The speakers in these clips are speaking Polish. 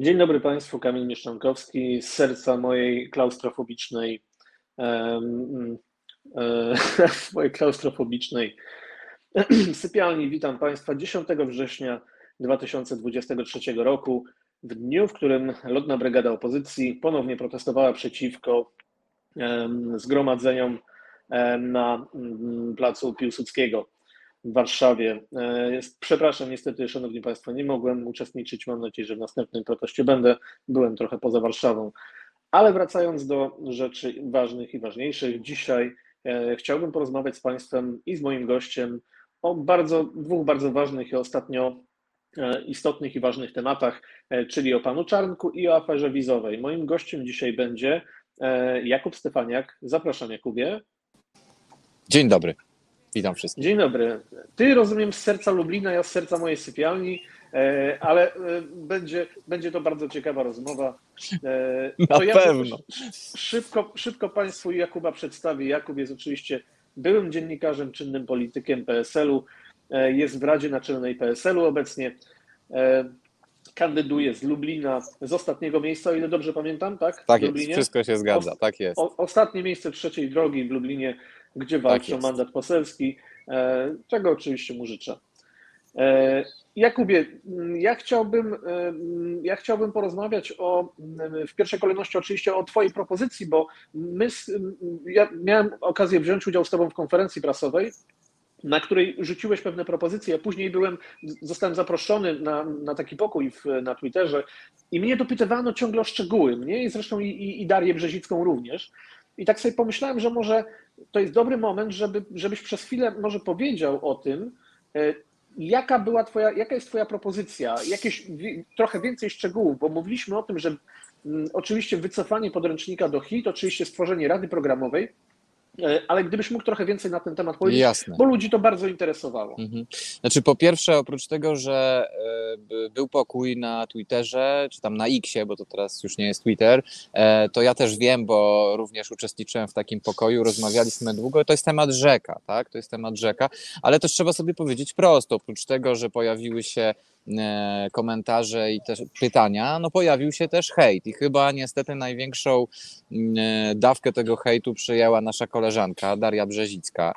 Dzień dobry Państwu, Kamil Mieszczankowski z serca mojej klaustrofobicznej um, mojej klaustrofobicznej sypialni. Witam Państwa 10 września 2023 roku, w dniu, w którym Lotna Brygada Opozycji ponownie protestowała przeciwko zgromadzeniom na placu Piłsudskiego w Warszawie. E, przepraszam, niestety, Szanowni Państwo, nie mogłem uczestniczyć. Mam nadzieję, że w następnym proteście będę. Byłem trochę poza Warszawą. Ale wracając do rzeczy ważnych i ważniejszych, dzisiaj e, chciałbym porozmawiać z Państwem i z moim gościem o bardzo, dwóch bardzo ważnych i ostatnio e, istotnych i ważnych tematach, czyli o panu Czarnku i o aferze wizowej. Moim gościem dzisiaj będzie Jakub Stefaniak. Zapraszam, Jakubie. Dzień dobry. Witam wszystkich. Dzień dobry. Ty rozumiem z serca Lublina, ja z serca mojej sypialni, e, ale e, będzie, będzie to bardzo ciekawa rozmowa. E, Na to ja pewno. Szybko, szybko Państwu Jakuba przedstawię. Jakub jest oczywiście byłym dziennikarzem, czynnym politykiem PSL-u, jest w Radzie Naczelnej PSL-u obecnie. Kandyduje z Lublina, z ostatniego miejsca, o ile dobrze pamiętam, tak? Tak jest, wszystko się zgadza, tak jest. O, ostatnie miejsce trzeciej drogi w Lublinie gdzie walczy tak o mandat poselski, e, czego oczywiście mu życzę. E, Jakubie, ja chciałbym, e, ja chciałbym porozmawiać o, w pierwszej kolejności oczywiście o Twojej propozycji, bo my, ja miałem okazję wziąć udział z Tobą w konferencji prasowej, na której rzuciłeś pewne propozycje. Ja później byłem, zostałem zaproszony na, na taki pokój w, na Twitterze i mnie dopytywano ciągle o szczegóły, mnie i zresztą i, i Darię Brzezicką również. I tak sobie pomyślałem, że może to jest dobry moment, żeby, żebyś przez chwilę może powiedział o tym, e, jaka była twoja, jaka jest twoja propozycja, jakieś trochę więcej szczegółów, bo mówiliśmy o tym, że mm, oczywiście wycofanie podręcznika do HIT, oczywiście stworzenie rady programowej, ale gdybyś mógł trochę więcej na ten temat powiedzieć, Jasne. bo ludzi to bardzo interesowało. Mhm. Znaczy po pierwsze, oprócz tego, że e, był pokój na Twitterze, czy tam na Xie, bo to teraz już nie jest Twitter, e, to ja też wiem, bo również uczestniczyłem w takim pokoju, rozmawialiśmy długo, to jest temat rzeka, tak, to jest temat rzeka, ale też trzeba sobie powiedzieć prosto, oprócz tego, że pojawiły się E, komentarze i też pytania, no pojawił się też hejt i chyba niestety największą mm, e, dawkę tego hejtu przyjęła nasza koleżanka Daria Brzezicka.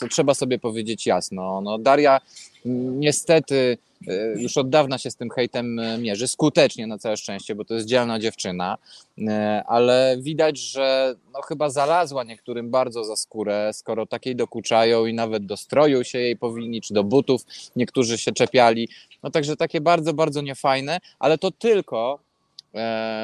To trzeba sobie powiedzieć jasno. No, Daria niestety e, już od dawna się z tym hejtem e, mierzy, skutecznie na całe szczęście, bo to jest dzielna dziewczyna, e, ale widać, że no chyba zalazła niektórym bardzo za skórę, skoro takiej dokuczają i nawet do stroju się jej powinni, czy do butów niektórzy się czepiali. No także takie bardzo, bardzo niefajne, ale to tylko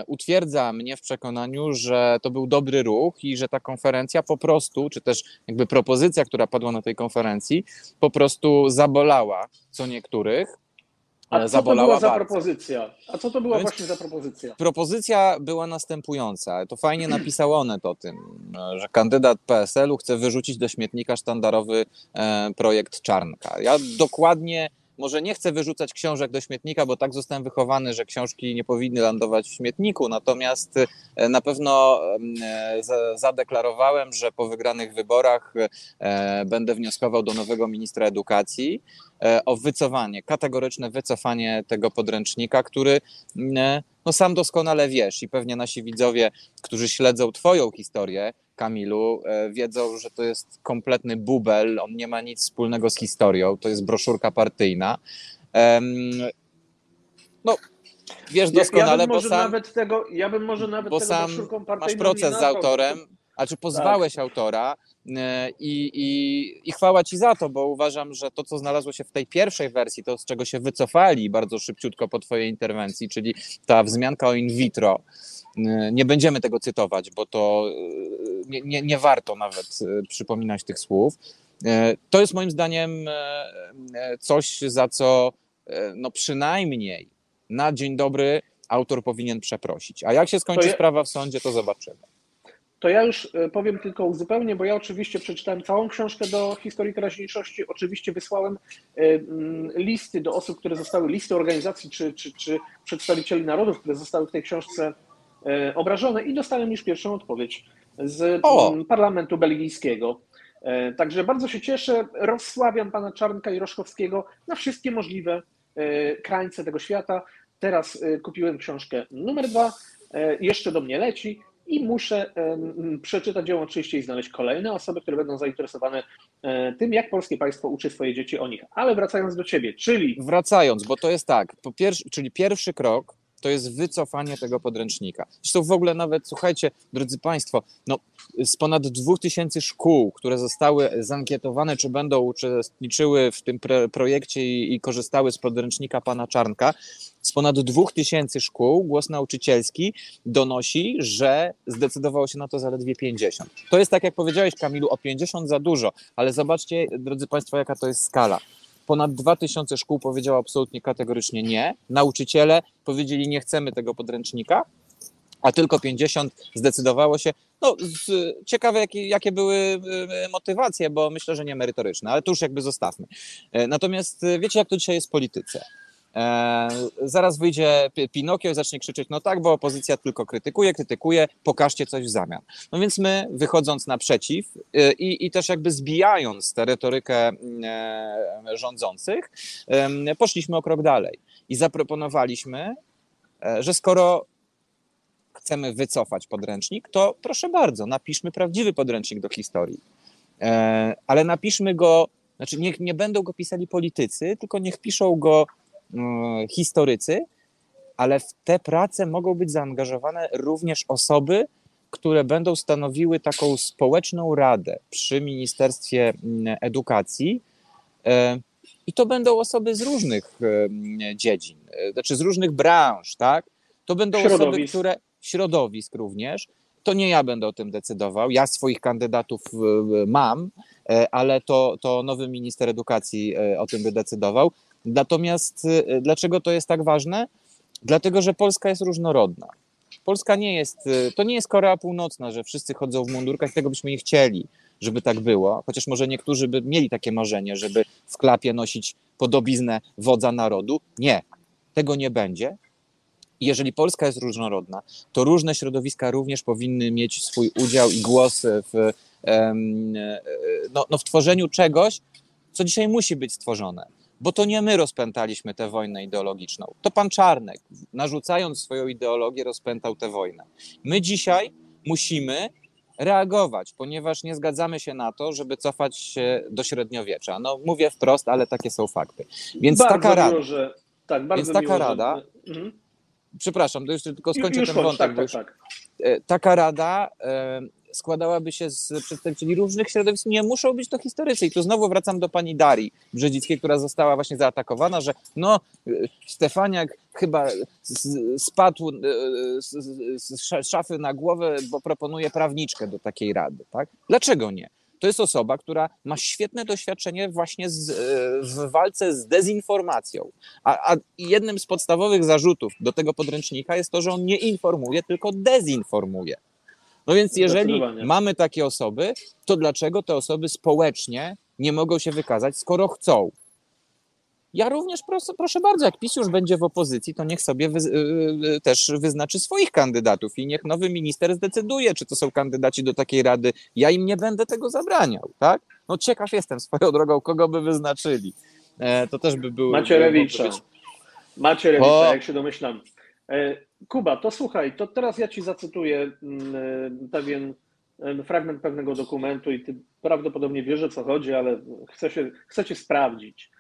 utwierdza mnie w przekonaniu, że to był dobry ruch i że ta konferencja po prostu, czy też jakby propozycja, która padła na tej konferencji, po prostu zabolała co niektórych. A co to była za propozycja? A co to była Więc właśnie za propozycja? Propozycja była następująca. To fajnie napisał Onet o tym, że kandydat PSL-u chce wyrzucić do śmietnika sztandarowy e, projekt Czarnka. Ja dokładnie może nie chcę wyrzucać książek do śmietnika, bo tak zostałem wychowany, że książki nie powinny lądować w śmietniku. Natomiast e, na pewno e, zadeklarowałem, że po wygranych wyborach e, będę wnioskował do nowego ministra edukacji o wycofanie, kategoryczne wycofanie tego podręcznika, który no sam doskonale wiesz i pewnie nasi widzowie, którzy śledzą Twoją historię, Kamilu, e, wiedzą, że to jest kompletny bubel, on nie ma nic wspólnego z historią, to jest broszurka partyjna. No, wiesz doskonale, ja, ja bo sam, nawet tego, ja bym może nawet bo sam masz proces z autorem, a czy pozwałeś tak. autora i, i, i chwała ci za to, bo uważam, że to, co znalazło się w tej pierwszej wersji, to z czego się wycofali bardzo szybciutko po twojej interwencji, czyli ta wzmianka o in vitro, e, nie będziemy tego cytować, bo to nie, nie, nie warto nawet e, przypominać tych słów. To jest moim zdaniem coś, za co no przynajmniej na dzień dobry autor powinien przeprosić. A jak się skończy ja... sprawa w sądzie, to zobaczymy. To ja już e, powiem tylko uzupełnię, bo ja oczywiście przeczytałem całą książkę do historii teraźniejszości. Oczywiście wysłałem e, mm, listy do osób, które zostały, listy organizacji czy, czy, czy przedstawicieli narodów, które zostały w tej książce e, obrażone i dostałem już pierwszą odpowiedź z o. Mm, parlamentu belgijskiego. Także bardzo się cieszę, rozsławiam pana Czarnka i Roszkowskiego na wszystkie możliwe krańce tego świata. teraz kupiłem książkę numer dwa, jeszcze do mnie leci i muszę przeczytać ją oczywiście i znaleźć kolejne osoby, które będą zainteresowane tym, jak polskie państwo uczy swoje dzieci o nich. Ale wracając do ciebie, czyli. Wracając, bo to jest tak, po czyli pierwszy krok to jest wycofanie tego podręcznika. Zresztą w ogóle nawet, słuchajcie, drodzy Państwo, no, z ponad 2000 szkół, które zostały zankietowane, czy będą uczestniczyły w tym projekcie i, i korzystały z podręcznika pana Czarnka, ponad 2000 szkół głos nauczycielski donosi, że zdecydowało się na to zaledwie 50. To jest tak, jak powiedziałeś, Kamilu, o 50 za dużo, ale zobaczcie, drodzy Państwo, jaka to jest skala. Ponad 2000 szkół powiedziało absolutnie kategorycznie nie. Nauczyciele powiedzieli, nie chcemy tego podręcznika, a tylko 50 zdecydowało się. No, ciekawe, jakie, jakie były e, motywacje, bo myślę, że nie merytoryczne, ale to już jakby zostawmy. E, natomiast e, wiecie, jak to dzisiaj jest w polityce? E, zaraz wyjdzie Pinokio i zacznie krzyczeć, no tak, bo opozycja tylko krytykuje, krytykuje, pokażcie coś w zamian. No więc my, wychodząc naprzeciw e, i, i też jakby zbijając tę retorykę e, rządzących, poszliśmy o krok dalej i zaproponowaliśmy, że skoro chcemy wycofać podręcznik, to proszę bardzo, napiszmy prawdziwy podręcznik do historii. Ale napiszmy go, znaczy niech nie będą go pisali politycy, tylko niech piszą go historycy, ale w te prace mogą być zaangażowane również osoby, które będą stanowiły taką społeczną radę przy Ministerstwie mm, Edukacji. E, I to będą osoby z różnych e, dziedzin, znaczy z różnych branż, tak? To będą środowisk. osoby, które środowisk również. To nie ja będę o tym decydował. Ja swoich kandydatów mam, ale to, to nowy minister edukacji o tym by decydował. Natomiast y, dlaczego to jest tak ważne? Dlatego, że Polska jest różnorodna. Polska nie jest, y, to nie jest Korea Północna, że wszyscy chodzą w mundurkach, tego byśmy nie chcieli, żeby tak było, chociaż może niektórzy by mieli takie marzenie, żeby w klapie nosić podobiznę wodza narodu. Nie, tego nie będzie. jeżeli Polska jest różnorodna, to różne środowiska również powinny mieć swój udział i głos w, e, no, no w tworzeniu czegoś, co dzisiaj musi być stworzone bo to nie my rozpętaliśmy tę wojnę ideologiczną. To pan Czarnek, narzucając swoją ideologię, rozpętał tę wojnę. My dzisiaj musimy reagować, ponieważ nie zgadzamy się na to, żeby cofać się do średniowiecza. No mówię wprost, ale takie są fakty. Więc bardzo taka rada. Że, tak, bardzo więc taka miło, rada. Że... Mhm. Przepraszam, to jeszcze tylko skończę ten wątek. Tak, tak, tak. E, taka rada e, składałaby się z przedstawicieli różnych środowisk, nie muszą być to historycy. I tu znowu wracam do pani Darii Brzedzickiej, która została właśnie zaatakowana, że no, Stefaniak chyba spadł e, z szafy na głowę, bo proponuje prawniczkę do takiej rady. Tak? Dlaczego nie? To jest osoba, która ma świetne doświadczenie właśnie z, e, w walce z dezinformacją. A, a, jednym z podstawowych zarzutów do tego podręcznika jest to, że on nie informuje, tylko dezinformuje. No więc jeżeli mamy takie osoby, to dlaczego te osoby społecznie nie mogą się wykazać, skoro chcą? Ja również proszę, proszę bardzo, jak PiS już będzie w opozycji, to niech sobie wy, yy, też wyznaczy swoich kandydatów i niech nowy minister zdecyduje, czy to są kandydaci do takiej rady. Ja im nie będę tego zabraniał, tak? No ciekaw jestem swoją drogą, kogo by wyznaczyli. E, to też by było... Macierewicza. Macierewicza, o... jak się domyślam. E, Kuba, to słuchaj, to teraz ja ci zacytuję mm, e, pewien e, fragment pewnego dokumentu i ty prawdopodobnie wiesz o co chodzi, ale chcę, się, chcę cię sprawdzić.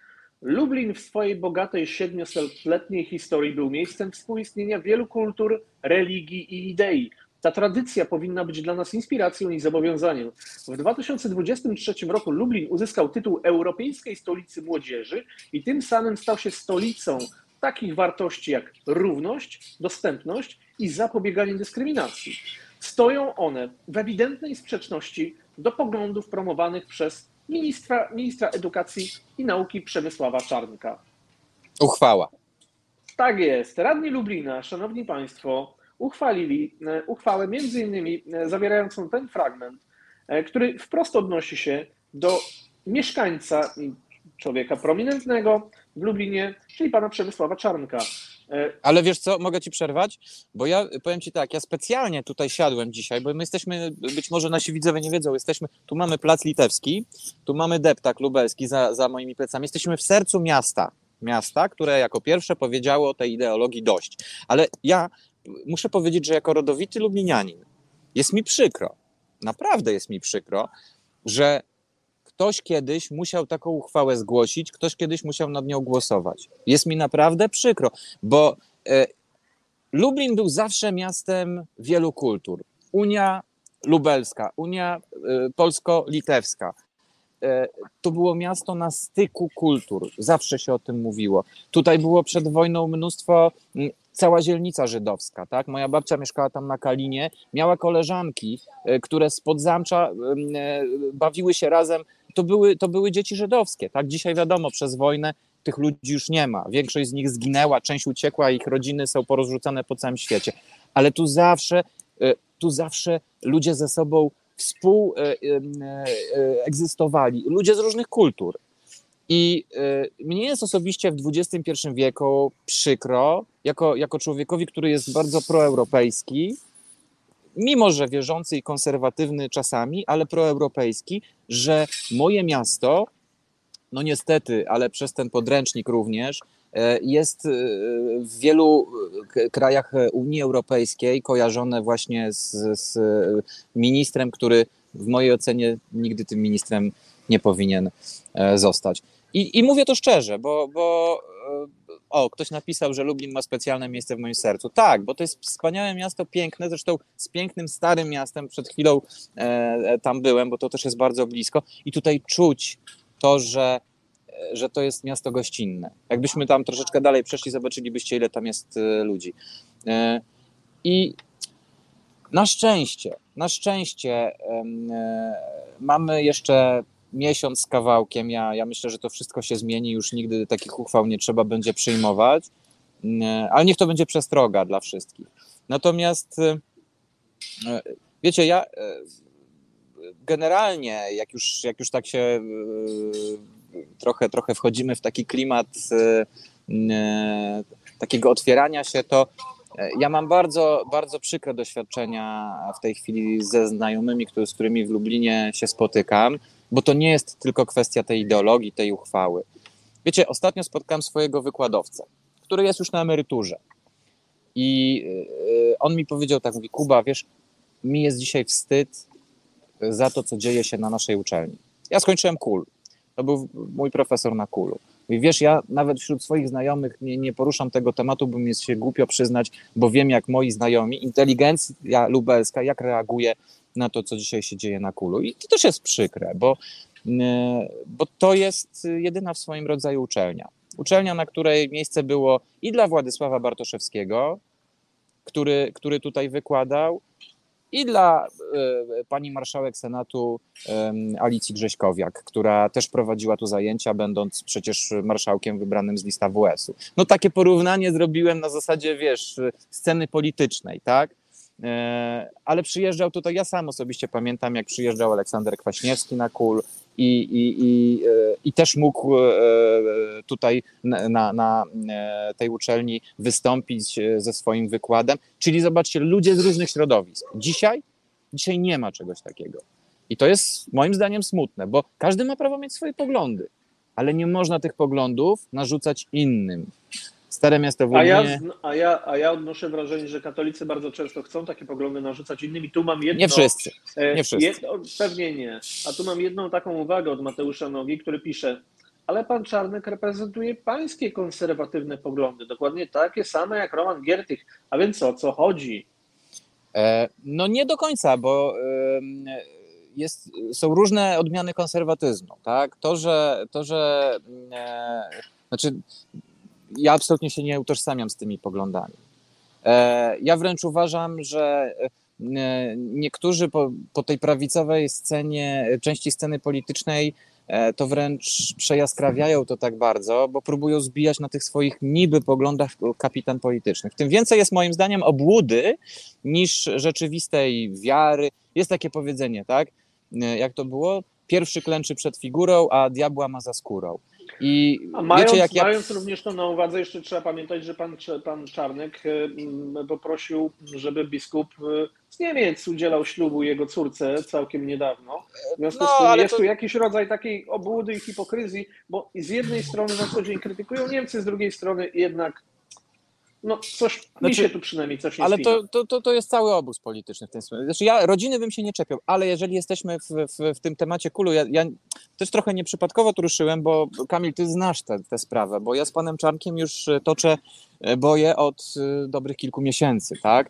Lublin w swojej bogatej siedmiosetletniej historii był miejscem współistnienia wielu kultur, religii i idei. Ta tradycja powinna być dla nas inspiracją i zobowiązaniem. W 2023 roku Lublin uzyskał tytuł Europejskiej Stolicy Młodzieży i tym samym stał się stolicą takich wartości jak równość, dostępność i zapobieganie dyskryminacji. Stoją one w ewidentnej sprzeczności do poglądów promowanych przez ministra, ministra edukacji i nauki Przemysława Czarnka. Uchwała. Tak jest. Radni Lublina, szanowni państwo, uchwalili e, uchwałę między innymi e, zawierającą ten fragment, e, który wprost odnosi się do mieszkańca, człowieka prominentnego, w Lublinie, czyli pana Przemysława Czarnka. E, Ale wiesz co, mogę ci przerwać? Bo ja powiem ci tak, ja specjalnie tutaj siadłem dzisiaj, bo my jesteśmy, być może nasi widzowie nie wiedzą, jesteśmy, tu mamy Plac Litewski, tu mamy deptak lubelski za, za moimi plecami, jesteśmy w sercu miasta, miasta, które jako pierwsze powiedziało o tej ideologii dość. Ale ja muszę powiedzieć, że jako rodowity lublinianin jest mi przykro, naprawdę jest mi przykro, że ktoś kiedyś musiał taką uchwałę zgłosić, ktoś kiedyś musiał nad nią głosować. Jest mi naprawdę przykro, bo e, Lublin był zawsze miastem wielu kultur. Unia Lubelska, Unia e, Polsko-Litewska. E, to było miasto na styku kultur. Zawsze się o tym mówiło. Tutaj było przed wojną mnóstwo, cała dzielnica żydowska. Tak? Moja babcia mieszkała tam na Kalinie, miała koleżanki, które spod zamcza bawiły się razem. To były, to były dzieci żydowskie. Tak? Dzisiaj wiadomo, przez wojnę tych ludzi już nie ma. Większość z nich zginęła, część uciekła, ich rodziny są porozrzucane po całym świecie. Ale tu zawsze, e, tu zawsze ludzie ze sobą współegzystowali, e, e, ludzie z różnych kultur. I mnie jest osobiście w XXI wieku przykro, jako, jako człowiekowi, który jest bardzo proeuropejski, mimo że wierzący i konserwatywny czasami, ale proeuropejski, że moje miasto no niestety, ale przez ten podręcznik również e, jest e, w wielu e, krajach Unii Europejskiej kojarzone właśnie z, z ministrem, który w mojej ocenie nigdy tym ministrem nie powinien zostać. I, i mówię to szczerze, bo, bo o, ktoś napisał, że Lublin ma specjalne miejsce w moim sercu. Tak, bo to jest wspaniałe miasto, piękne, zresztą z pięknym, starym miastem. Przed chwilą e, tam byłem, bo to też jest bardzo blisko. I tutaj czuć to, że, że to jest miasto gościnne. Jakbyśmy tam troszeczkę dalej przeszli, zobaczylibyście, ile tam jest e, ludzi. E, I na szczęście, na szczęście e, mamy jeszcze miesiąc z kawałkiem. Ja, ja myślę, że to wszystko się zmieni, już nigdy takich uchwał nie trzeba będzie przyjmować, ale niech to będzie przestroga dla wszystkich. Natomiast wiecie, ja generalnie, jak już, jak już tak się e, trochę, trochę wchodzimy w taki klimat e, e, takiego otwierania się, to ja mam bardzo, bardzo przykre doświadczenia w tej chwili ze znajomymi, z którymi w Lublinie się spotykam, bo to nie jest tylko kwestia tej ideologii, tej uchwały. Wiecie, ostatnio spotkałem swojego wykładowcę, który jest już na emeryturze. I on mi powiedział tak, mówi, Kuba, wiesz, mi jest dzisiaj wstyd, za to, co dzieje się na naszej uczelni. Ja skończyłem KUL. To był mój profesor na KUL-u. I wiesz, ja nawet wśród swoich znajomych nie, nie poruszam tego tematu, bo mi jest się głupio przyznać, bo wiem, jak moi znajomi, inteligencja lubelska, jak reaguje na to, co dzisiaj się dzieje na kulu. I to też jest przykre, bo, e, bo to jest jedyna w swoim rodzaju uczelnia. Uczelnia, na której miejsce było i dla Władysława Bartoszewskiego, który, który tutaj wykładał, i dla e, pani marszałek Senatu Alicji Grześkowiak, która też prowadziła tu zajęcia, będąc przecież marszałkiem wybranym z lista WS-u. No takie porównanie zrobiłem na zasadzie, wiesz, sceny politycznej, tak? E, ale przyjeżdżał tutaj, ja sam osobiście pamiętam, jak przyjeżdżał Aleksander Kwaśniewski na KUL i, i, i, e, i też mógł e, tutaj na, na, na tej uczelni wystąpić ze swoim wykładem. Czyli zobaczcie, ludzie z różnych środowisk. Dzisiaj, dzisiaj nie ma czegoś takiego. I to jest moim zdaniem smutne, bo każdy ma prawo mieć swoje poglądy, ale nie można tych poglądów narzucać innym. Stare miasto w Lublinie. A ja, a, ja, a ja odnoszę wrażenie, że katolicy bardzo często chcą takie poglądy narzucać innym i tu mam jedno... Nie wszyscy, e, nie wszyscy. Jedno, pewnie nie. A tu mam jedną taką uwagę od Mateusza Nogi, który pisze ale pan Czarnek reprezentuje pańskie konserwatywne poglądy, dokładnie takie same jak Roman Giertych. A więc o co chodzi? E, no nie do końca, bo jest, są różne odmiany konserwatyzmu. Tak? To, że, to, że e, znaczy ja absolutnie się nie utożsamiam z tymi poglądami. E, ja wręcz uważam, że e, niektórzy po, po tej prawicowej scenie, części sceny politycznej, e, to wręcz przejaskrawiają to tak bardzo, bo próbują zbijać na tych swoich niby poglądach kapitan politycznych. Tym więcej jest moim zdaniem obłudy niż rzeczywistej wiary. Jest takie powiedzenie, tak? Jak to było? Pierwszy klęczy przed figurą, a diabła ma za skórą. I A mając, jak ja... mając również to na uwadze, jeszcze trzeba pamiętać, że pan, pan Czarnek e, poprosił, żeby biskup e, z Niemiec udzielał ślubu jego córce całkiem niedawno. W związku no, z tym jest to... tu jakiś rodzaj takiej obłudy i hipokryzji, bo z jednej strony na co dzień krytykują Niemcy, z drugiej strony jednak no coś znaczy, mi się tu przynajmniej coś nie Ale to, to, to, to jest cały obóz polityczny w tym sensie. Znaczy ja rodziny bym się nie czepiał, ale jeżeli jesteśmy w, w, w tym temacie kulu, ja, ja, też trochę nieprzypadkowo tu ruszyłem, bo Kamil, ty znasz tę sprawę, bo ja z panem Czarnkiem już toczę e, boję od e, dobrych kilku miesięcy, tak?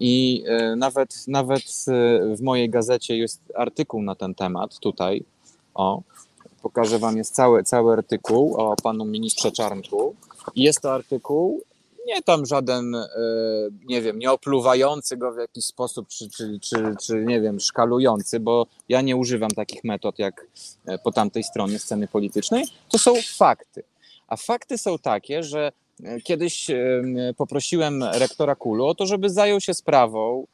I e, nawet, nawet w mojej gazecie jest artykuł na ten temat tutaj, o, pokażę wam, jest cały, cały artykuł o panu ministrze Czarnku. Jest to artykuł nie tam żaden, e, nie wiem, nie opluwający go w jakiś sposób, czy, czy, czy, czy nie wiem, szkalujący, bo ja nie używam takich metod jak e, po tamtej stronie sceny politycznej. To są fakty. A fakty są takie, że e, kiedyś poprosiłem rektora Kulu o to, żeby zajął się sprawą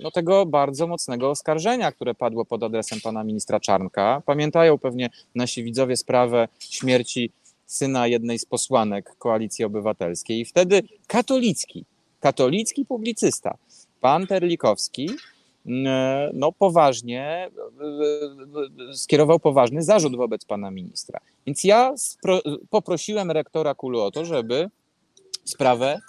no, tego bardzo mocnego oskarżenia, które padło pod adresem pana ministra Czarnka. Pamiętają pewnie nasi widzowie sprawę śmierci syna jednej z posłanek Koalicji Obywatelskiej. I wtedy katolicki, katolicki publicysta, pan Terlikowski, mm, no poważnie e, e, skierował poważny zarzut wobec pana ministra. Więc ja poprosiłem rektora Kulu o to, żeby sprawę,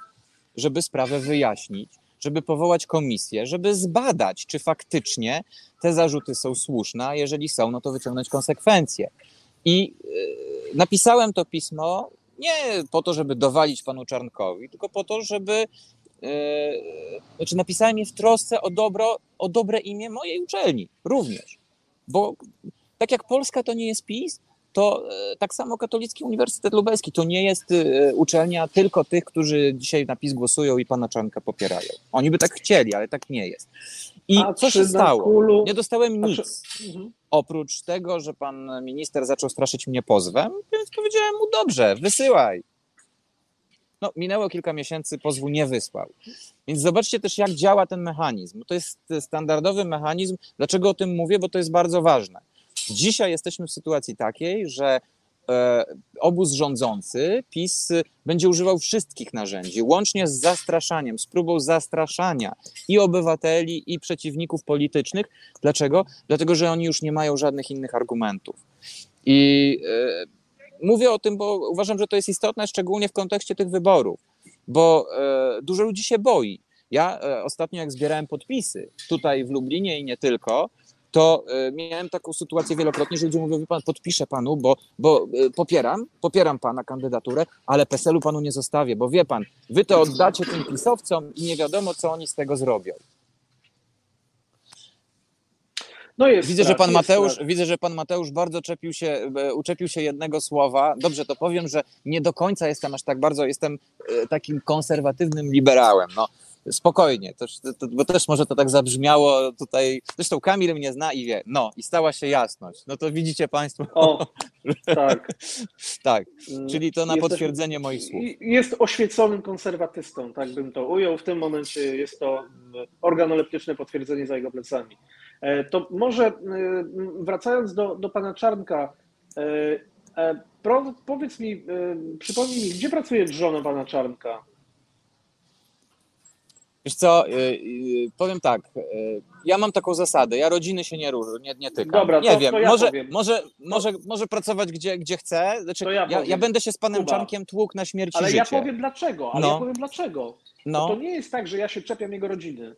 żeby sprawę wyjaśnić, żeby powołać komisję, żeby zbadać, czy faktycznie te zarzuty są słuszne, a jeżeli są, no to wyciągnąć konsekwencje. I e, napisałem to pismo nie po to, żeby dowalić panu Czarnkowi, tylko po to, żeby. E, znaczy, napisałem je w trosce o, dobro, o dobre imię mojej uczelni również. Bo tak jak Polska to nie jest PiS, to e, tak samo Katolicki Uniwersytet Lubelski to nie jest uczelnia tylko tych, którzy dzisiaj na PiS głosują i pana Czarnka popierają. Oni by tak chcieli, ale tak nie jest. I A co się stało? Kulu... Nie dostałem nic. Mhm. Oprócz tego, że pan minister zaczął straszyć mnie pozwem, więc powiedziałem mu dobrze, wysyłaj. No, minęło kilka miesięcy, pozwu nie wysłał. Więc zobaczcie też, jak działa ten mechanizm. To jest standardowy mechanizm. Dlaczego o tym mówię? Bo to jest bardzo ważne. Dzisiaj jesteśmy w sytuacji takiej, że obóz rządzący, PiS będzie używał wszystkich narzędzi, łącznie z zastraszaniem, z próbą zastraszania i obywateli, i przeciwników politycznych. Dlaczego? Dlatego, że oni już nie mają żadnych innych argumentów. I e, mówię o tym, bo uważam, że to jest istotne, szczególnie w kontekście tych wyborów, bo e, dużo ludzi się boi. Ja ostatnio, jak zbierałem podpisy tutaj w Lublinie i nie tylko, to e, miałem taką sytuację wielokrotnie, że ludzie mówią, pan, podpiszę panu, bo, bo e, popieram, popieram pana kandydaturę, ale PESEL-u panu nie zostawię, bo wie pan, wy to oddacie tym pisowcom i nie wiadomo, co oni z tego zrobią. No jest widzę, tak, że pan Mateusz, tak. widzę, że pan Mateusz bardzo czepił się, e, uczepił się jednego słowa. Dobrze, to powiem, że nie do końca jestem aż tak bardzo, jestem takim konserwatywnym liberałem. No, spokojnie, to, to, bo też może to tak zabrzmiało tutaj, zresztą Kamil mnie zna i wie, no i stała się jasność, no to widzicie Państwo. O, tak. tak, czyli to na potwierdzenie moich słów. Jest oświeconym konserwatystą, tak bym to ujął, w tym momencie jest to organoleptyczne potwierdzenie za jego plecami. E, to może e, wracając do, do Pana Czarnka, e, powiedz mi, przypomnij mi, gdzie pracuje żona Pana Czarnka? Wiesz co, y, y, powiem tak, y, ja mam taką zasadę, ja rodziny się nie różę, nie, nie tykam. Dobra, nie to, wiem, to ja może, może, może, może pracować gdzie, gdzie chcę, znaczy, ja, ja, ja, będę się z panem Kuba. Czarnkiem tłukł na śmierć Ale życie. ja powiem dlaczego, ale no. ja powiem dlaczego. No. To nie jest tak, że ja się czepiam jego rodziny.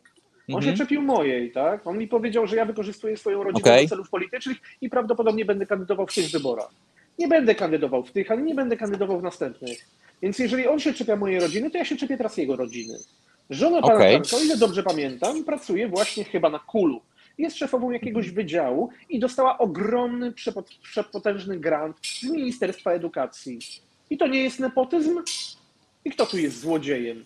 On mhm. się czepił mojej, tak? On mi powiedział, że ja wykorzystuję swoją rodzinę okay. do celów politycznych i prawdopodobnie będę kandydował w tych wyborach. Nie będę kandydował w tych, ale nie będę kandydował w następnych. Więc jeżeli on się czepia mojej rodziny, to ja się czepię teraz jego rodziny. Żona pana okay. ile dobrze pamiętam, pracuje właśnie chyba na Kulu. Jest szefową jakiegoś wydziału i dostała ogromny, przepotężny grant z Ministerstwa Edukacji. I to nie jest nepotyzm? I kto tu jest złodziejem?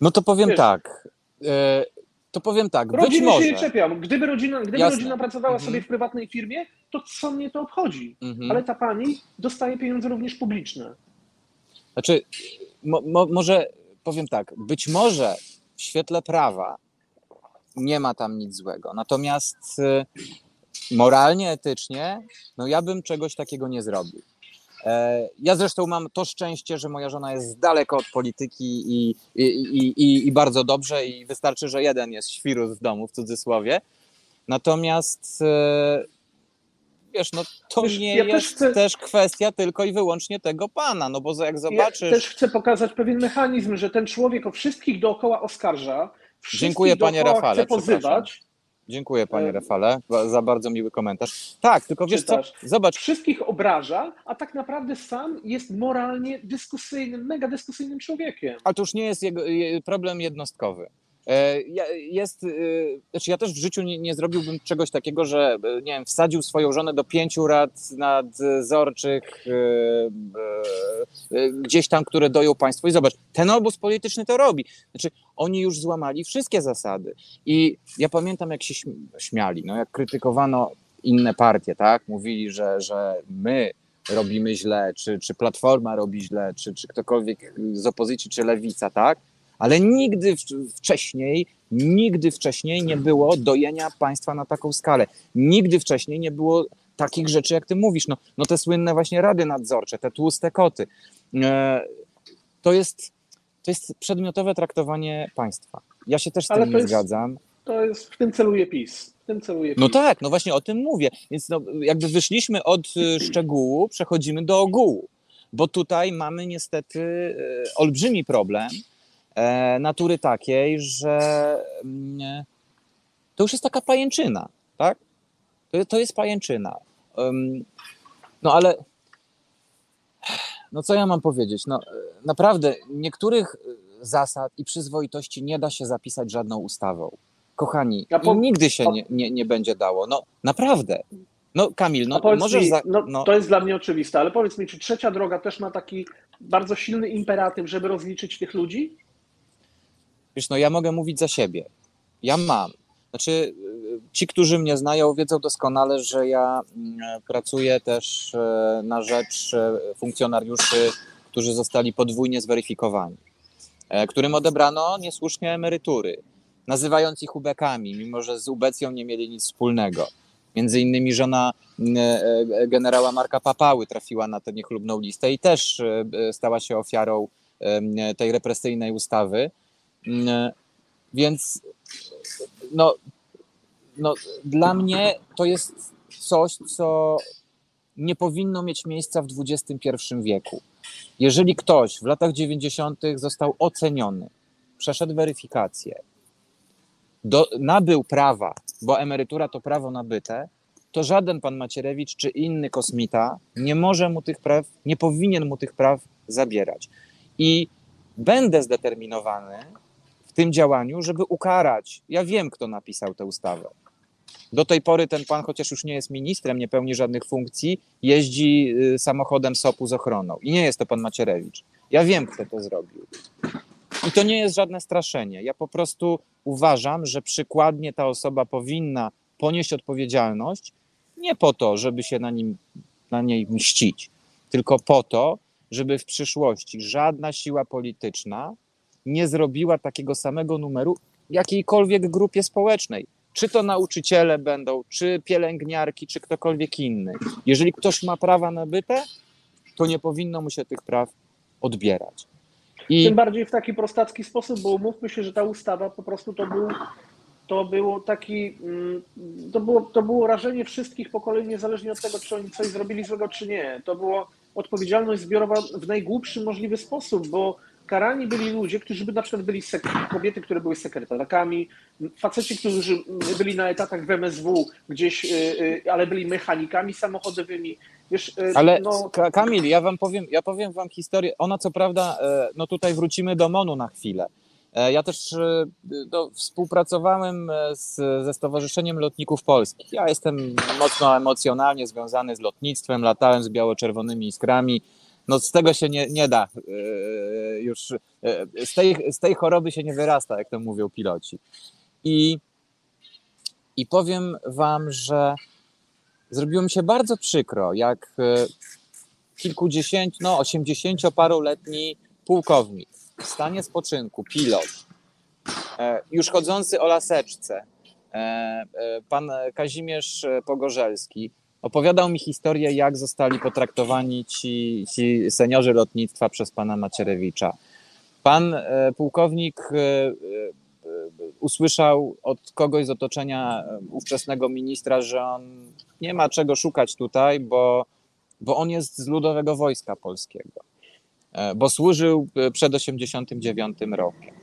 No to powiem Wiesz, tak. E, to powiem tak. Rodziny być może. się nie czepiam. Gdyby rodzina, gdyby rodzina pracowała mhm. sobie w prywatnej firmie, to co mnie to obchodzi? Mhm. Ale ta pani dostaje pieniądze również publiczne. Znaczy, mo, mo, może powiem tak, być może w świetle prawa nie ma tam nic złego. Natomiast y, moralnie, etycznie, no ja bym czegoś takiego nie zrobił. E, ja zresztą mam to szczęście, że moja żona jest daleko od polityki i, i, i, i, bardzo dobrze i wystarczy, że jeden jest świrus w domu, w cudzysłowie. Natomiast e, wiesz, no to wiesz, nie ja jest też, chcę... też, kwestia tylko i wyłącznie tego pana, no bo jak zobaczysz... Ja też chcę pokazać pewien mechanizm, że ten człowiek o wszystkich dookoła oskarża, Dziękuję panie Rafale, chce pozywać, Dziękuję panie Rafale za bardzo miły komentarz. Tak, tylko wiesz co, zobacz. Wszystkich obraża, a tak naprawdę sam jest moralnie dyskusyjnym, mega dyskusyjnym człowiekiem. Ale to już nie jest jego, problem jednostkowy. E, jest, e, znaczy ja też w życiu nie, nie, zrobiłbym czegoś takiego, że e, nie wiem, wsadził swoją żonę do pięciu rad nadzorczych gdzieś tam, które doją państwo. I zobacz, ten obóz polityczny to robi. Znaczy, oni już złamali wszystkie zasady. I ja pamiętam, jak się śmiali, no, jak krytykowano inne partie, tak? Mówili, że, że my robimy źle, czy, czy Platforma robi źle, czy, czy ktokolwiek z opozycji, czy Lewica, tak? Ale nigdy wcześniej, nigdy wcześniej nie było dojenia państwa na taką skalę. Nigdy wcześniej nie było takich rzeczy, jak ty mówisz. No, no te słynne właśnie rady nadzorcze, te tłuste koty. E, to jest, to jest przedmiotowe traktowanie państwa. Ja się też z tym nie jest, zgadzam. To jest, w tym celuje PiS. W tym celuje no PiS. No tak, no właśnie o tym mówię. Więc no, jakby wyszliśmy od e, szczegółu, przechodzimy do ogółu. Bo tutaj mamy niestety e, olbrzymi problem, natury takiej, że mm, to już jest taka pajęczyna, tak? To, to jest pajęczyna. No ale no co ja mam powiedzieć? No naprawdę niektórych zasad i przyzwoitości nie da się zapisać żadną ustawą. Kochani, ja po... nigdy się nie, nie, nie będzie dało. No naprawdę. No Kamil, no możesz... Mi, za... no, no, To jest dla mnie oczywiste, ale powiedz mi, czy trzecia droga też ma taki bardzo silny imperatyw, żeby rozliczyć tych ludzi? Wiesz, no ja mogę mówić za siebie. Ja mam. Znaczy, ci, którzy mnie znają, wiedzą doskonale, że ja mm, pracuję też e, na rzecz e, funkcjonariuszy, którzy zostali podwójnie zweryfikowani, e, którym odebrano niesłusznie emerytury, nazywając ich ubekami, mimo że z ubecją nie mieli nic wspólnego. Między innymi żona generała Marka Papały trafiła na tę niechlubną listę i też stała się ofiarą tej represyjnej ustawy. Mm, więc no, no, dla mnie to jest coś, co nie powinno mieć miejsca w XXI wieku. Jeżeli ktoś w latach 90. został oceniony, przeszedł weryfikację, do, nabył prawa, bo emerytura to prawo nabyte, to żaden pan Macierewicz czy inny kosmita nie może mu tych praw, nie powinien mu tych praw zabierać. I będę zdeterminowany, tym działaniu, żeby ukarać. Ja wiem, kto napisał tę ustawę. Do tej pory ten pan, chociaż już nie jest ministrem, nie pełni żadnych funkcji, jeździ y, samochodem SOP-u z ochroną. I nie jest to pan Macierewicz. Ja wiem, kto to zrobił. I to nie jest żadne straszenie. Ja po prostu uważam, że przykładnie ta osoba powinna ponieść odpowiedzialność nie po to, żeby się na, nim, na niej mścić, tylko po to, żeby w przyszłości żadna siła polityczna nie zrobiła takiego samego numeru jakiejkolwiek grupie społecznej. Czy to nauczyciele będą, czy pielęgniarki, czy ktokolwiek inny. Jeżeli ktoś ma prawa nabyte, to nie powinno mu się tych praw odbierać. I... Tym bardziej w taki prostacki sposób, bo umówmy się, że ta ustawa po prostu to był to było taki, mm, to było, to było rażenie wszystkich pokoleń, niezależnie od tego, czy oni coś zrobili złego, czy nie. To było odpowiedzialność zbiorowa w najgłupszy możliwy sposób, bo karani byli ludzie, którzy by na przykład byli kobiety, które były sekretarkami, faceci, którzy byli na etatach w MSW gdzieś, y, y, ale byli mechanikami samochodowymi. Wiesz, y, ale no... Kamil, ja wam powiem, ja powiem wam historię. Ona co prawda, e, no tutaj wrócimy do MONU na chwilę. E, ja też no, współpracowałem z, ze Stowarzyszeniem Lotników Polskich. Ja jestem mocno emocjonalnie związany z lotnictwem, latałem z biało-czerwonymi iskrami no z tego się nie, nie da e, już, e, z tej, z tej choroby się nie wyrasta, jak to mówią piloci. I, I powiem wam, że zrobiło mi się bardzo przykro, jak e, kilkudziesięciu, no osiemdziesięcioparoletni pułkownik w stanie spoczynku, pilot, już chodzący o laseczce, pan Kazimierz Pogorzelski opowiadał mi historię, jak zostali potraktowani ci, ci seniorzy lotnictwa przez pana Macierewicza. Pan pułkownik usłyszał od kogoś z otoczenia ówczesnego ministra, że on nie ma czego szukać tutaj, bo, bo on jest z Ludowego Wojska Polskiego, e, bo służył e, przed 89 rokiem.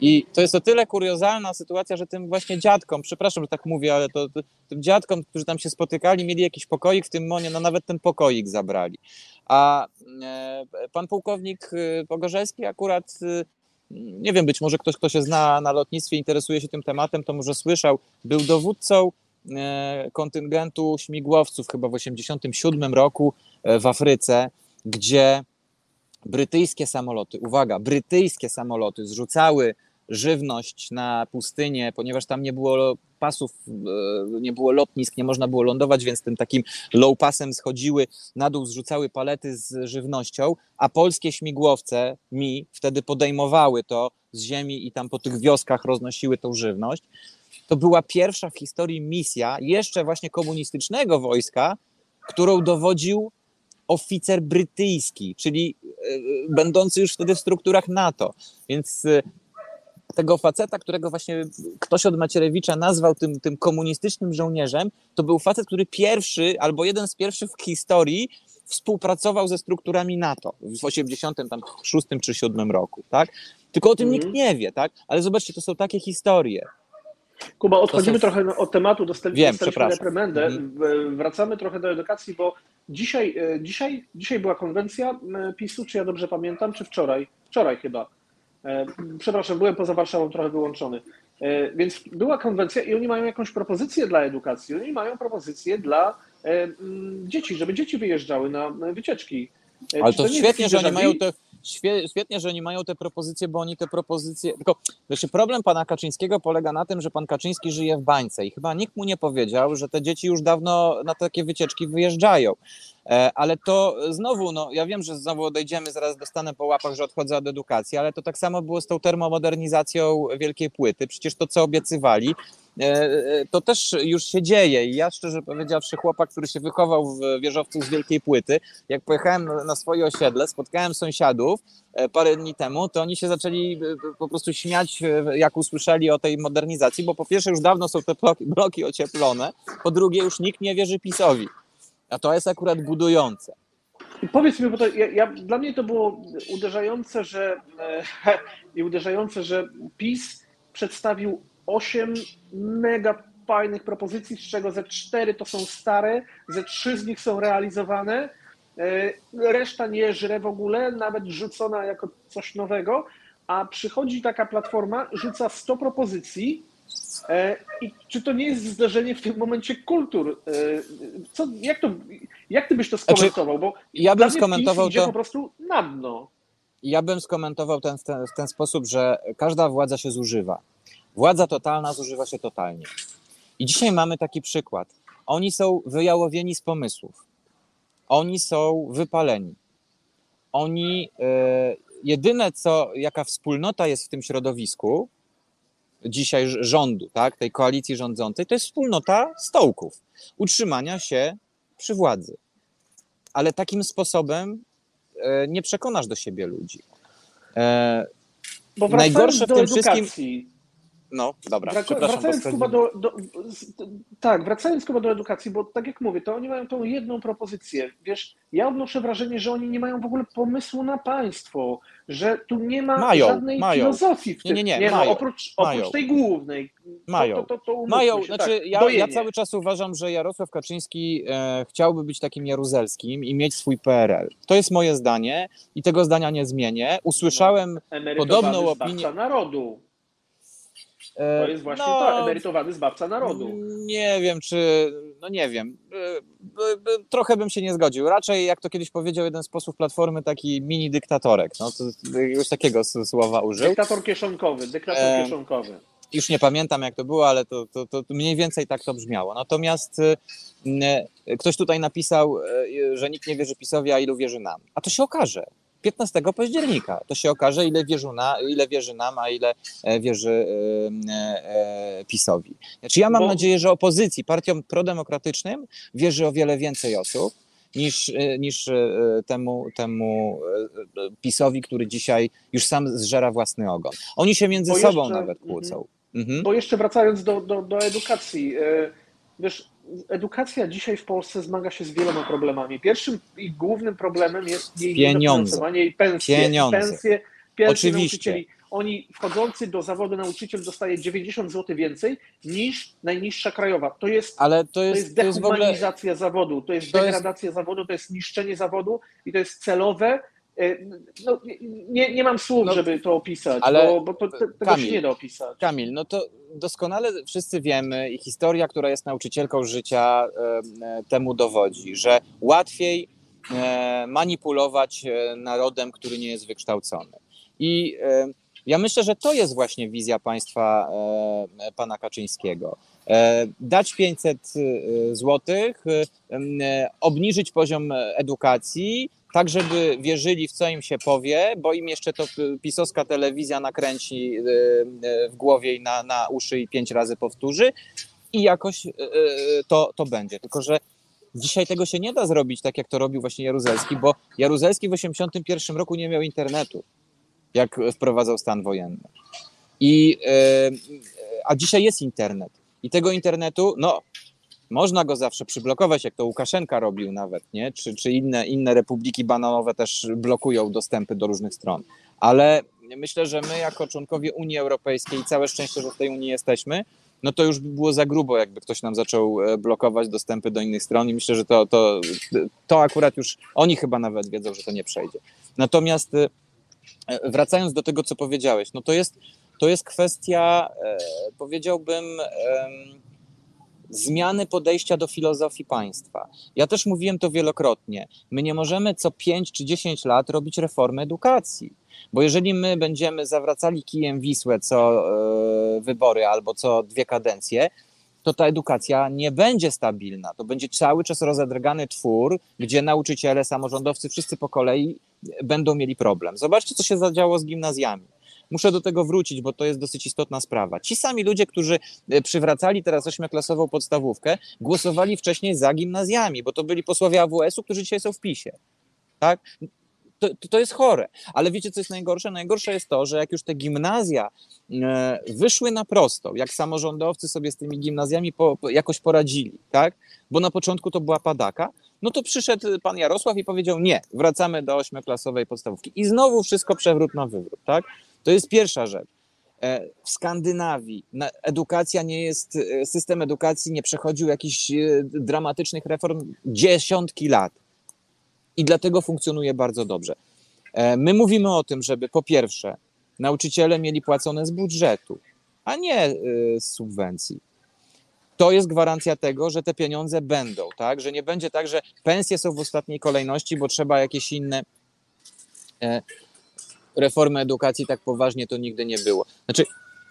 I to jest o tyle kuriozalna sytuacja, że tym właśnie dziadkom, przepraszam, że tak mówię, ale to, to tym dziadkom, którzy tam się spotykali, mieli jakiś pokoik w tym monie, no nawet ten pokoik zabrali. A e, pan pułkownik Pogorzelski akurat nie wiem, być może ktoś, kto się zna na lotnictwie, interesuje się tym tematem, to może słyszał, był dowódcą e, kontyngentu śmigłowców chyba w 1987 roku e, w Afryce, gdzie brytyjskie samoloty, uwaga, brytyjskie samoloty zrzucały żywność na pustynię, ponieważ tam nie było pasów, e, nie było lotnisk, nie można było lądować, więc tym takim low passem schodziły na dół, zrzucały palety z żywnością, a polskie śmigłowce mi wtedy podejmowały to z ziemi i tam po tych wioskach roznosiły tą żywność. To była pierwsza w historii misja jeszcze właśnie komunistycznego wojska, którą dowodził oficer brytyjski, czyli e, będący już wtedy w strukturach NATO. Więc e, tego faceta, którego właśnie ktoś od Macierewicza nazwał tym, tym komunistycznym żołnierzem, to był facet, który pierwszy albo jeden z pierwszych w historii współpracował ze strukturami NATO w 86 czy 7 roku, tak? Tylko o tym nikt mhm. nie wie, tak? Ale zobaczcie, to są takie historie. Kuba, odchodzimy są... trochę od tematu, dostaliśmy, Wiem, dostaliśmy reprymendę. Mhm. Wracamy trochę do edukacji, bo dzisiaj, e, dzisiaj, dzisiaj była konwencja PiSu, czy ja dobrze pamiętam, czy wczoraj? Wczoraj chyba E, przepraszam, byłem poza Warszawą trochę wyłączony. E, więc była konwencja i oni mają jakąś propozycję dla edukacji. Oni mają propozycję dla e, dzieci, żeby dzieci wyjeżdżały na wycieczki. Ale to, to świetnie, że oni mają te, świetnie, że oni mają te propozycje, bo oni te propozycje. Tylko wiesz, problem pana Kaczyńskiego polega na tym, że pan Kaczyński żyje w bańce i chyba nikt mu nie powiedział, że te dzieci już dawno na takie wycieczki wyjeżdżają. E, ale to znowu, no ja wiem, że znowu odejdziemy, zaraz dostanę po łapach, że odchodzę od edukacji, ale to tak samo było z tą termomodernizacją wielkiej płyty. Przecież to, co obiecywali, e, e, to też już się dzieje. I ja szczerze powiedziawszy, chłopak, który się wychował w wieżowcu z wielkiej płyty, jak pojechałem na swoje osiedle, spotkałem sąsiadów parę dni temu, to oni się zaczęli po prostu śmiać, jak usłyszeli o tej modernizacji, bo po pierwsze już dawno są te bloki, ocieplone, po drugie już nikt nie wierzy PiSowi. A to jest akurat budujące. Powiedz mi, bo to ja, ja, dla mnie to było uderzające, że e, i uderzające, że PiS przedstawił osiem mega fajnych propozycji, z czego ze cztery to są stare, ze trzy z nich są realizowane. E, reszta nie żre w ogóle, nawet rzucona jako coś nowego, a przychodzi taka platforma, rzuca 100 propozycji, E, I czy to nie jest zdarzenie w tym momencie kultur? E, co, jak, to, jak ty byś to znaczy, skomentował? Bo ja bym skomentował to po prostu na dno. Ja bym skomentował ten, ten, w ten sposób, że każda władza się zużywa. Władza totalna zużywa się totalnie. I dzisiaj mamy taki przykład. Oni są wyjałowieni z pomysłów. Oni są wypaleni. Oni, e, jedyne co, jaka wspólnota jest w tym środowisku, dzisiaj rządu, tak, tej koalicji rządzącej, to jest wspólnota stołków, utrzymania się przy władzy. Ale takim sposobem e, nie przekonasz do siebie ludzi. E, Bo najgorsze w tym wszystkim. No, dobra, przepraszam. Wracając Kuba do, do, tak, wracając Kuba do edukacji, bo tak jak mówię, to oni mają tą jedną propozycję. Wiesz, ja odnoszę wrażenie, że oni nie mają w ogóle pomysłu na państwo, że tu nie ma mają, żadnej mają. filozofii w tym. Nie, nie, nie, no, mają, no, oprócz, oprócz tej głównej. Mają. To, to, to, to mają. Się, znaczy, tak, ja, ja, cały czas uważam, że Jarosław Kaczyński e, chciałby być takim jaruzelskim i mieć swój PRL. To jest moje zdanie i tego zdania nie zmienię. Usłyszałem no, podobną opinię. narodu. To jest właśnie no, to, emerytowany zbawca narodu. Nie wiem, czy. No nie wiem. Trochę bym się nie zgodził. Raczej, jak to kiedyś powiedział jeden z posłów Platformy, taki mini dyktatorek. No, to już takiego słowa użył. Dyktator kieszonkowy, dyktator e... kieszonkowy. Już nie pamiętam, jak to było, ale to, to, to mniej więcej tak to brzmiało. Natomiast ktoś tutaj napisał, e, że nikt nie wierzy PiSowi, a ilu wierzy nam. A to się okaże. 15 października. To się okaże, ile wierzy, na, ile wierzy nam, a ile e, wierzy e, e, PiSowi. Znaczy ja mam Bo... nadzieję, że opozycji, partiom prodemokratycznym wierzy o wiele więcej osób niż, niż temu, temu PiSowi, który dzisiaj już sam zżera własny ogon. Oni się między Bo sobą jeszcze... nawet kłócą. Mhm. Bo jeszcze wracając do, do, do edukacji, wiesz, edukacja dzisiaj w Polsce zmaga się z wieloma problemami. Pierwszym i głównym problemem jest jej finansowanie i pensje. Pieniądze. Pensje, pensje Oczywiście. nauczycieli. Oni wchodzący do zawodu nauczyciel dostaje 90 zł więcej niż najniższa krajowa. To jest, Ale to jest, to jest dehumanizacja ogóle... zawodu, to jest to degradacja jest... zawodu, to jest niszczenie zawodu i to jest celowe no, nie, nie mam słów, no, żeby to opisać, ale bo, bo to, te, tego Kamil, się nie da opisać. Kamil, no to doskonale wszyscy wiemy i historia, która jest nauczycielką życia, e, temu dowodzi, że łatwiej e, manipulować narodem, który nie jest wykształcony. I ja myślę, że to jest właśnie wizja państwa pana Kaczyńskiego. Dać 500 złotych, obniżyć poziom edukacji, tak żeby wierzyli w co im się powie, bo im jeszcze to pisowska telewizja nakręci y, y, w głowie i na, na uszy i pięć razy powtórzy i jakoś y, to, to będzie. Tylko, że dzisiaj tego się nie da zrobić tak, jak to robił właśnie Jaruzelski, bo Jaruzelski w 1981 roku nie miał internetu, jak wprowadzał stan wojenny. I, a dzisiaj jest internet. I tego internetu, no, można go zawsze przyblokować, jak to Łukaszenka robił nawet, nie? Czy, czy inne, inne republiki bananowe też blokują dostępy do różnych stron. Ale myślę, że my jako członkowie Unii Europejskiej, całe szczęście, że w tej Unii jesteśmy, no to już by było za grubo, jakby ktoś nam zaczął e, blokować dostępy do innych stron i myślę, że to, to, to akurat już oni chyba nawet wiedzą, że to nie przejdzie. Natomiast e, wracając do tego, co powiedziałeś, no to jest, to jest kwestia, e, powiedziałbym, zmiany podejścia do filozofii państwa. Ja też mówiłem to wielokrotnie. My nie możemy co 5 czy 10 lat robić reformy edukacji. Bo jeżeli my będziemy zawracali kijem Wisłę co e, wybory albo co dwie kadencje, to ta edukacja nie będzie stabilna. To będzie cały czas rozedrgany twór, gdzie nauczyciele, samorządowcy, wszyscy po kolei będą mieli problem. Zobaczcie, co się zadziało z gimnazjami. Muszę do tego wrócić, bo to jest dosyć istotna sprawa. Ci sami ludzie, którzy e, przywracali teraz ośmioklasową podstawówkę, głosowali wcześniej za gimnazjami, bo to byli posłowie AWS-u, którzy dzisiaj są w PiSie. Tak? To, to, jest chore. Ale wiecie, co jest najgorsze? Najgorsze jest to, że jak już te gimnazja e, wyszły na prosto, jak samorządowcy sobie z tymi gimnazjami po, jakoś poradzili, tak? Bo na początku to była padaka, no to przyszedł pan Jarosław i powiedział: Nie, wracamy do ośmioklasowej podstawówki. I znowu wszystko przewrót na wywrót, tak? To jest pierwsza rzecz. E, w Skandynawii edukacja nie jest, e, system edukacji nie przechodził jakichś e, dramatycznych reform dziesiątki lat i dlatego funkcjonuje bardzo dobrze. My mówimy o tym, żeby po pierwsze nauczyciele mieli płacone z budżetu, a nie z subwencji. To jest gwarancja tego, że te pieniądze będą, tak? Że nie będzie tak, że pensje są w ostatniej kolejności, bo trzeba jakieś inne reformy edukacji tak poważnie to nigdy nie było. Znaczy,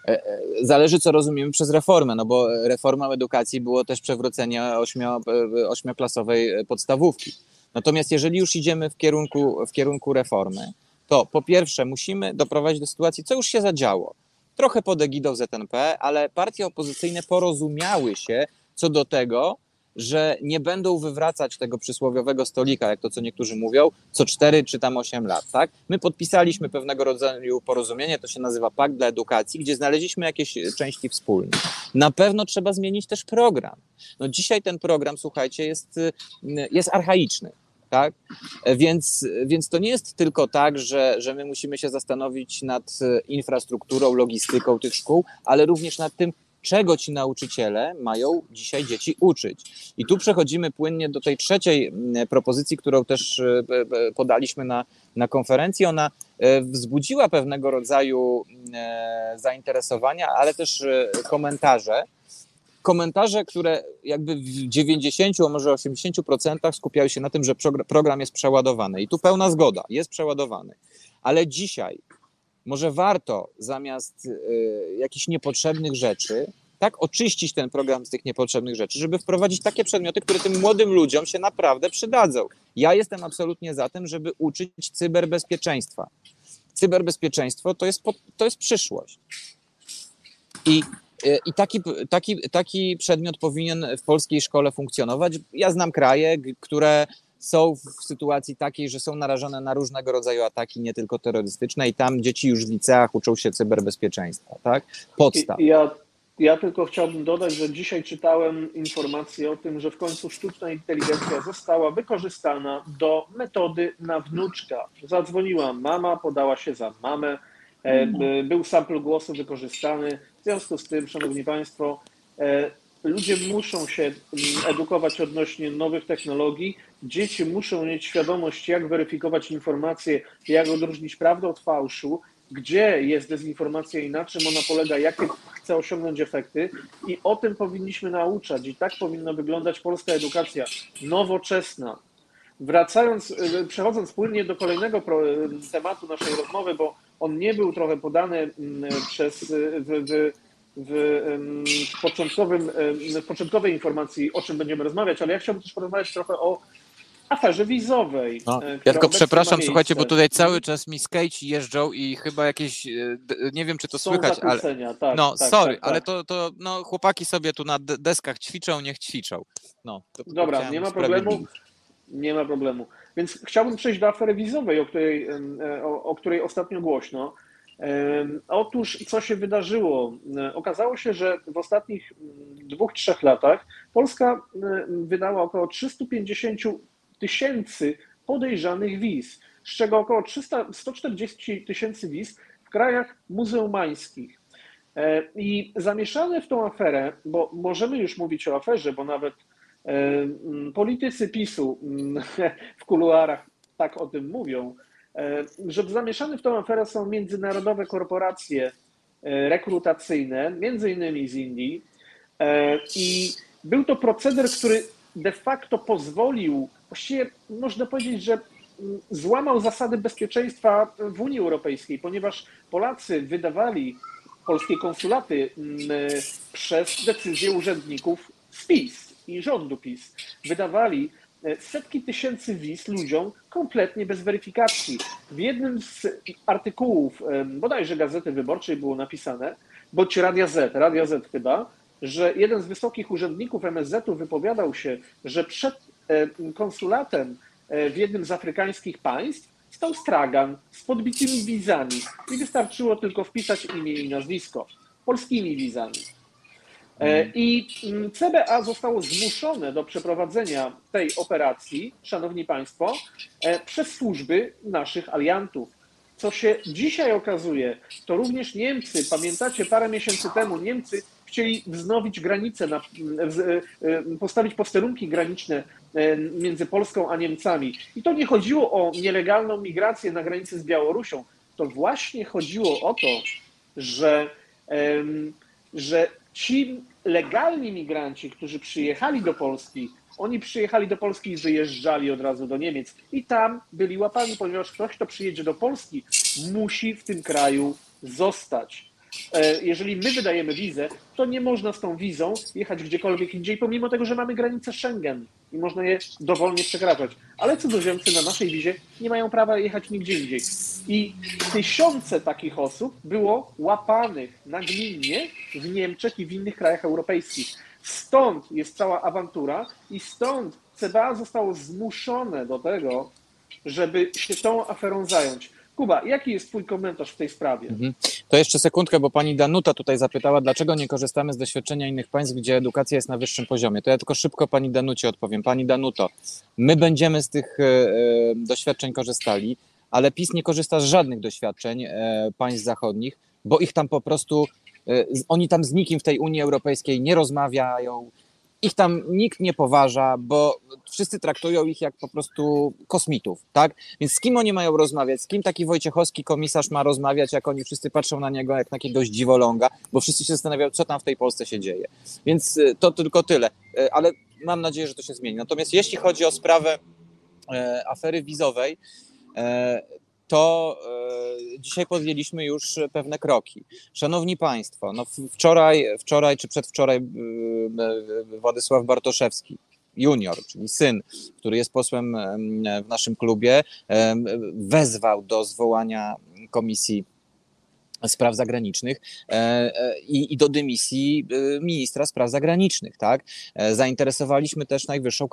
e, e, zależy co rozumiemy przez reformę, no bo reformą edukacji było też przewrócenie ośmio, e, ośmioklasowej podstawówki. Natomiast jeżeli już idziemy w kierunku, w kierunku reformy, to po pierwsze musimy doprowadzić do sytuacji, co już się zadziało. Trochę pod egidą ZNP, ale partie opozycyjne porozumiały się co do tego, że nie będą wywracać tego przysłowiowego stolika, jak to co niektórzy mówią, co 4 czy tam 8 lat. Tak? My podpisaliśmy pewnego rodzaju porozumienie, to się nazywa Pakt dla Edukacji, gdzie znaleźliśmy jakieś części wspólne. Na pewno trzeba zmienić też program. No dzisiaj ten program, słuchajcie, jest, jest archaiczny. Tak? Więc, więc to nie jest tylko tak, że, że my musimy się zastanowić nad infrastrukturą, logistyką tych szkół, ale również nad tym, czego ci nauczyciele mają dzisiaj dzieci uczyć. I tu przechodzimy płynnie do tej trzeciej propozycji, którą też e, podaliśmy na, na konferencji. Ona e, wzbudziła pewnego rodzaju e, zainteresowania, ale też komentarze. Komentarze, które jakby w 90, a może 80% skupiały się na tym, że program jest przeładowany. I tu pełna zgoda, jest przeładowany. Ale dzisiaj może warto zamiast y, jakichś niepotrzebnych rzeczy tak oczyścić ten program z tych niepotrzebnych rzeczy, żeby wprowadzić takie przedmioty, które tym młodym ludziom się naprawdę przydadzą. Ja jestem absolutnie za tym, żeby uczyć cyberbezpieczeństwa. Cyberbezpieczeństwo to jest, to jest przyszłość. I E, I taki, taki, taki przedmiot powinien w polskiej szkole funkcjonować. Ja znam kraje, które są w sytuacji takiej, że są narażone na różnego rodzaju ataki, nie tylko terrorystyczne, i tam dzieci już w liceach uczą się cyberbezpieczeństwa, tak? Podstaw. Ja, ja tylko chciałbym dodać, że dzisiaj czytałem informację o tym, że w końcu sztuczna inteligencja została wykorzystana do metody na wnuczka. Zadzwoniła mama, podała się za mamę, e, był sample głosu wykorzystany związku z tym, Szanowni Państwo, e, ludzie muszą się mm, edukować odnośnie nowych technologii. Dzieci muszą mieć świadomość, jak weryfikować informacje, jak odróżnić prawdę od fałszu, gdzie jest dezinformacja i na czym ona polega, jakie chce osiągnąć efekty. I o tym powinniśmy nauczać. I tak powinna wyglądać polska edukacja nowoczesna. Wracając, e, przechodząc płynnie do kolejnego tematu naszej rozmowy, bo on nie był trochę podany mm, przez, w, w, w, początkowym, w początkowej informacji, o czym będziemy rozmawiać, ale ja chciałbym też porozmawiać trochę o aferze wizowej. No, e, ja tylko przepraszam, słuchajcie, bo tutaj cały czas mi skate jeżdżą i chyba jakieś, e, nie wiem czy to Są słychać, ale. Tak, no, tak, sorry, tak, ale tak. to, to no, chłopaki sobie tu na deskach ćwiczą, niech ćwiczą. No, Dobra, nie ma problemu. Nie ma problemu. Więc chciałbym przejść do afery wizowej, o której, e, o, o której ostatnio głośno. Otóż, co się wydarzyło? E, okazało się, że w ostatnich mm, dwóch, trzech latach Polska wydała około 350 tysięcy podejrzanych wiz, z czego około 300, 140 tysięcy wiz w krajach muzeumańskich. E, I zamieszane w tą aferę, bo możemy już mówić o aferze, bo nawet politycy PiSu w kuluarach tak o tym mówią, że zamieszane w tą aferę są międzynarodowe korporacje e, rekrutacyjne, między innymi z Indii. E, I był to proceder, który de facto pozwolił, właściwie można powiedzieć, że złamał zasady bezpieczeństwa w Unii Europejskiej, ponieważ Polacy wydawali polskie konsulaty przez decyzję urzędników z PiS i rządu PiS wydawali e, setki tysięcy wiz ludziom kompletnie bez weryfikacji. W jednym z artykułów e, bodajże Gazety Wyborczej było napisane, bądź Radia Z, Radia Z chyba, że jeden z wysokich urzędników MSZ-u wypowiadał się, że przed e, konsulatem w jednym z afrykańskich państw stał stragan z podbitymi wizami i wystarczyło tylko wpisać imię i nazwisko polskimi wizami. E, mhm. I mm, CBA zostało zmuszone do przeprowadzenia tej operacji, szanowni państwo, e, przez służby naszych aliantów. Co się dzisiaj okazuje, to również Niemcy, pamiętacie, parę miesięcy temu Niemcy chcieli wznowić granice, na, e, postawić posterunki graniczne między Polską a Niemcami. I to nie chodziło o nielegalną migrację na granicy z Białorusią. To właśnie chodziło o to, że, że ci legalni migranci, którzy przyjechali do Polski, oni przyjechali do Polski i wyjeżdżali od razu do Niemiec. I tam byli łapani, ponieważ ktoś, kto przyjedzie do Polski, musi w tym kraju zostać. E, jeżeli my wydajemy wizę, to nie można z tą wizą jechać gdziekolwiek indziej, pomimo tego, że mamy granicę Schengen i można je dowolnie przekraczać. Ale cudzoziemcy na naszej wizie nie mają prawa jechać nigdzie indziej. I tysiące takich osób było łapanych nagminnie w Niemczech i w innych krajach europejskich. Stąd jest cała awantura i stąd CBA zostało zmuszone do tego, żeby się tą aferą zająć. Kuba, jaki jest Twój komentarz w tej sprawie? Mhm. To jeszcze sekundkę, bo pani Danuta tutaj zapytała, dlaczego nie korzystamy z doświadczenia innych państw, gdzie edukacja jest na wyższym poziomie. To ja tylko szybko pani Danucie odpowiem. Pani Danuto, my będziemy z tych e, doświadczeń korzystali, ale PiS nie korzysta z żadnych doświadczeń e, państw zachodnich, bo ich tam po prostu, e, oni tam z nikim w tej Unii Europejskiej nie rozmawiają, ich tam nikt nie poważa, bo wszyscy traktują ich jak po prostu kosmitów, tak? Więc z kim oni mają rozmawiać? Z kim taki Wojciechowski komisarz ma rozmawiać, jak oni wszyscy patrzą na niego jak na jakiegoś dziwoląga, bo wszyscy się zastanawiają, co tam w tej Polsce się dzieje. Więc y, to tylko tyle, y, ale mam nadzieję, że to się zmieni. Natomiast jeśli chodzi o sprawę e, afery wizowej, e, to dzisiaj podjęliśmy już pewne kroki. Szanowni Państwo, no wczoraj, wczoraj czy przedwczoraj Władysław Bartoszewski, junior, czyli syn, który jest posłem w naszym klubie, wezwał do zwołania komisji spraw zagranicznych e, e, i, i do dymisji e, ministra spraw zagranicznych. Tak? Zainteresowaliśmy też Najwyższą,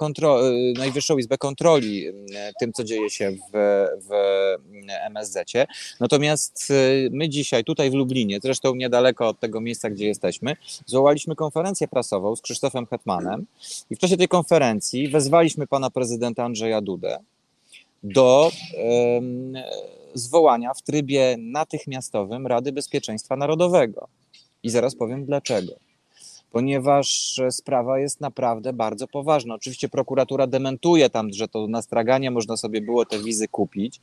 Najwyższą Izbę Kontroli tym, co dzieje się w, w MSZ-cie. Natomiast my dzisiaj tutaj w Lublinie, zresztą niedaleko od tego miejsca, gdzie jesteśmy, zwołaliśmy konferencję prasową z Krzysztofem Hetmanem i w czasie tej konferencji wezwaliśmy pana prezydenta Andrzeja Dudę do zwołania w trybie natychmiastowym Rady Bezpieczeństwa Narodowego. I zaraz powiem dlaczego. Ponieważ sprawa jest naprawdę bardzo poważna. Oczywiście prokuratura dementuje tam, że to nastraganie można sobie było te wizy kupić,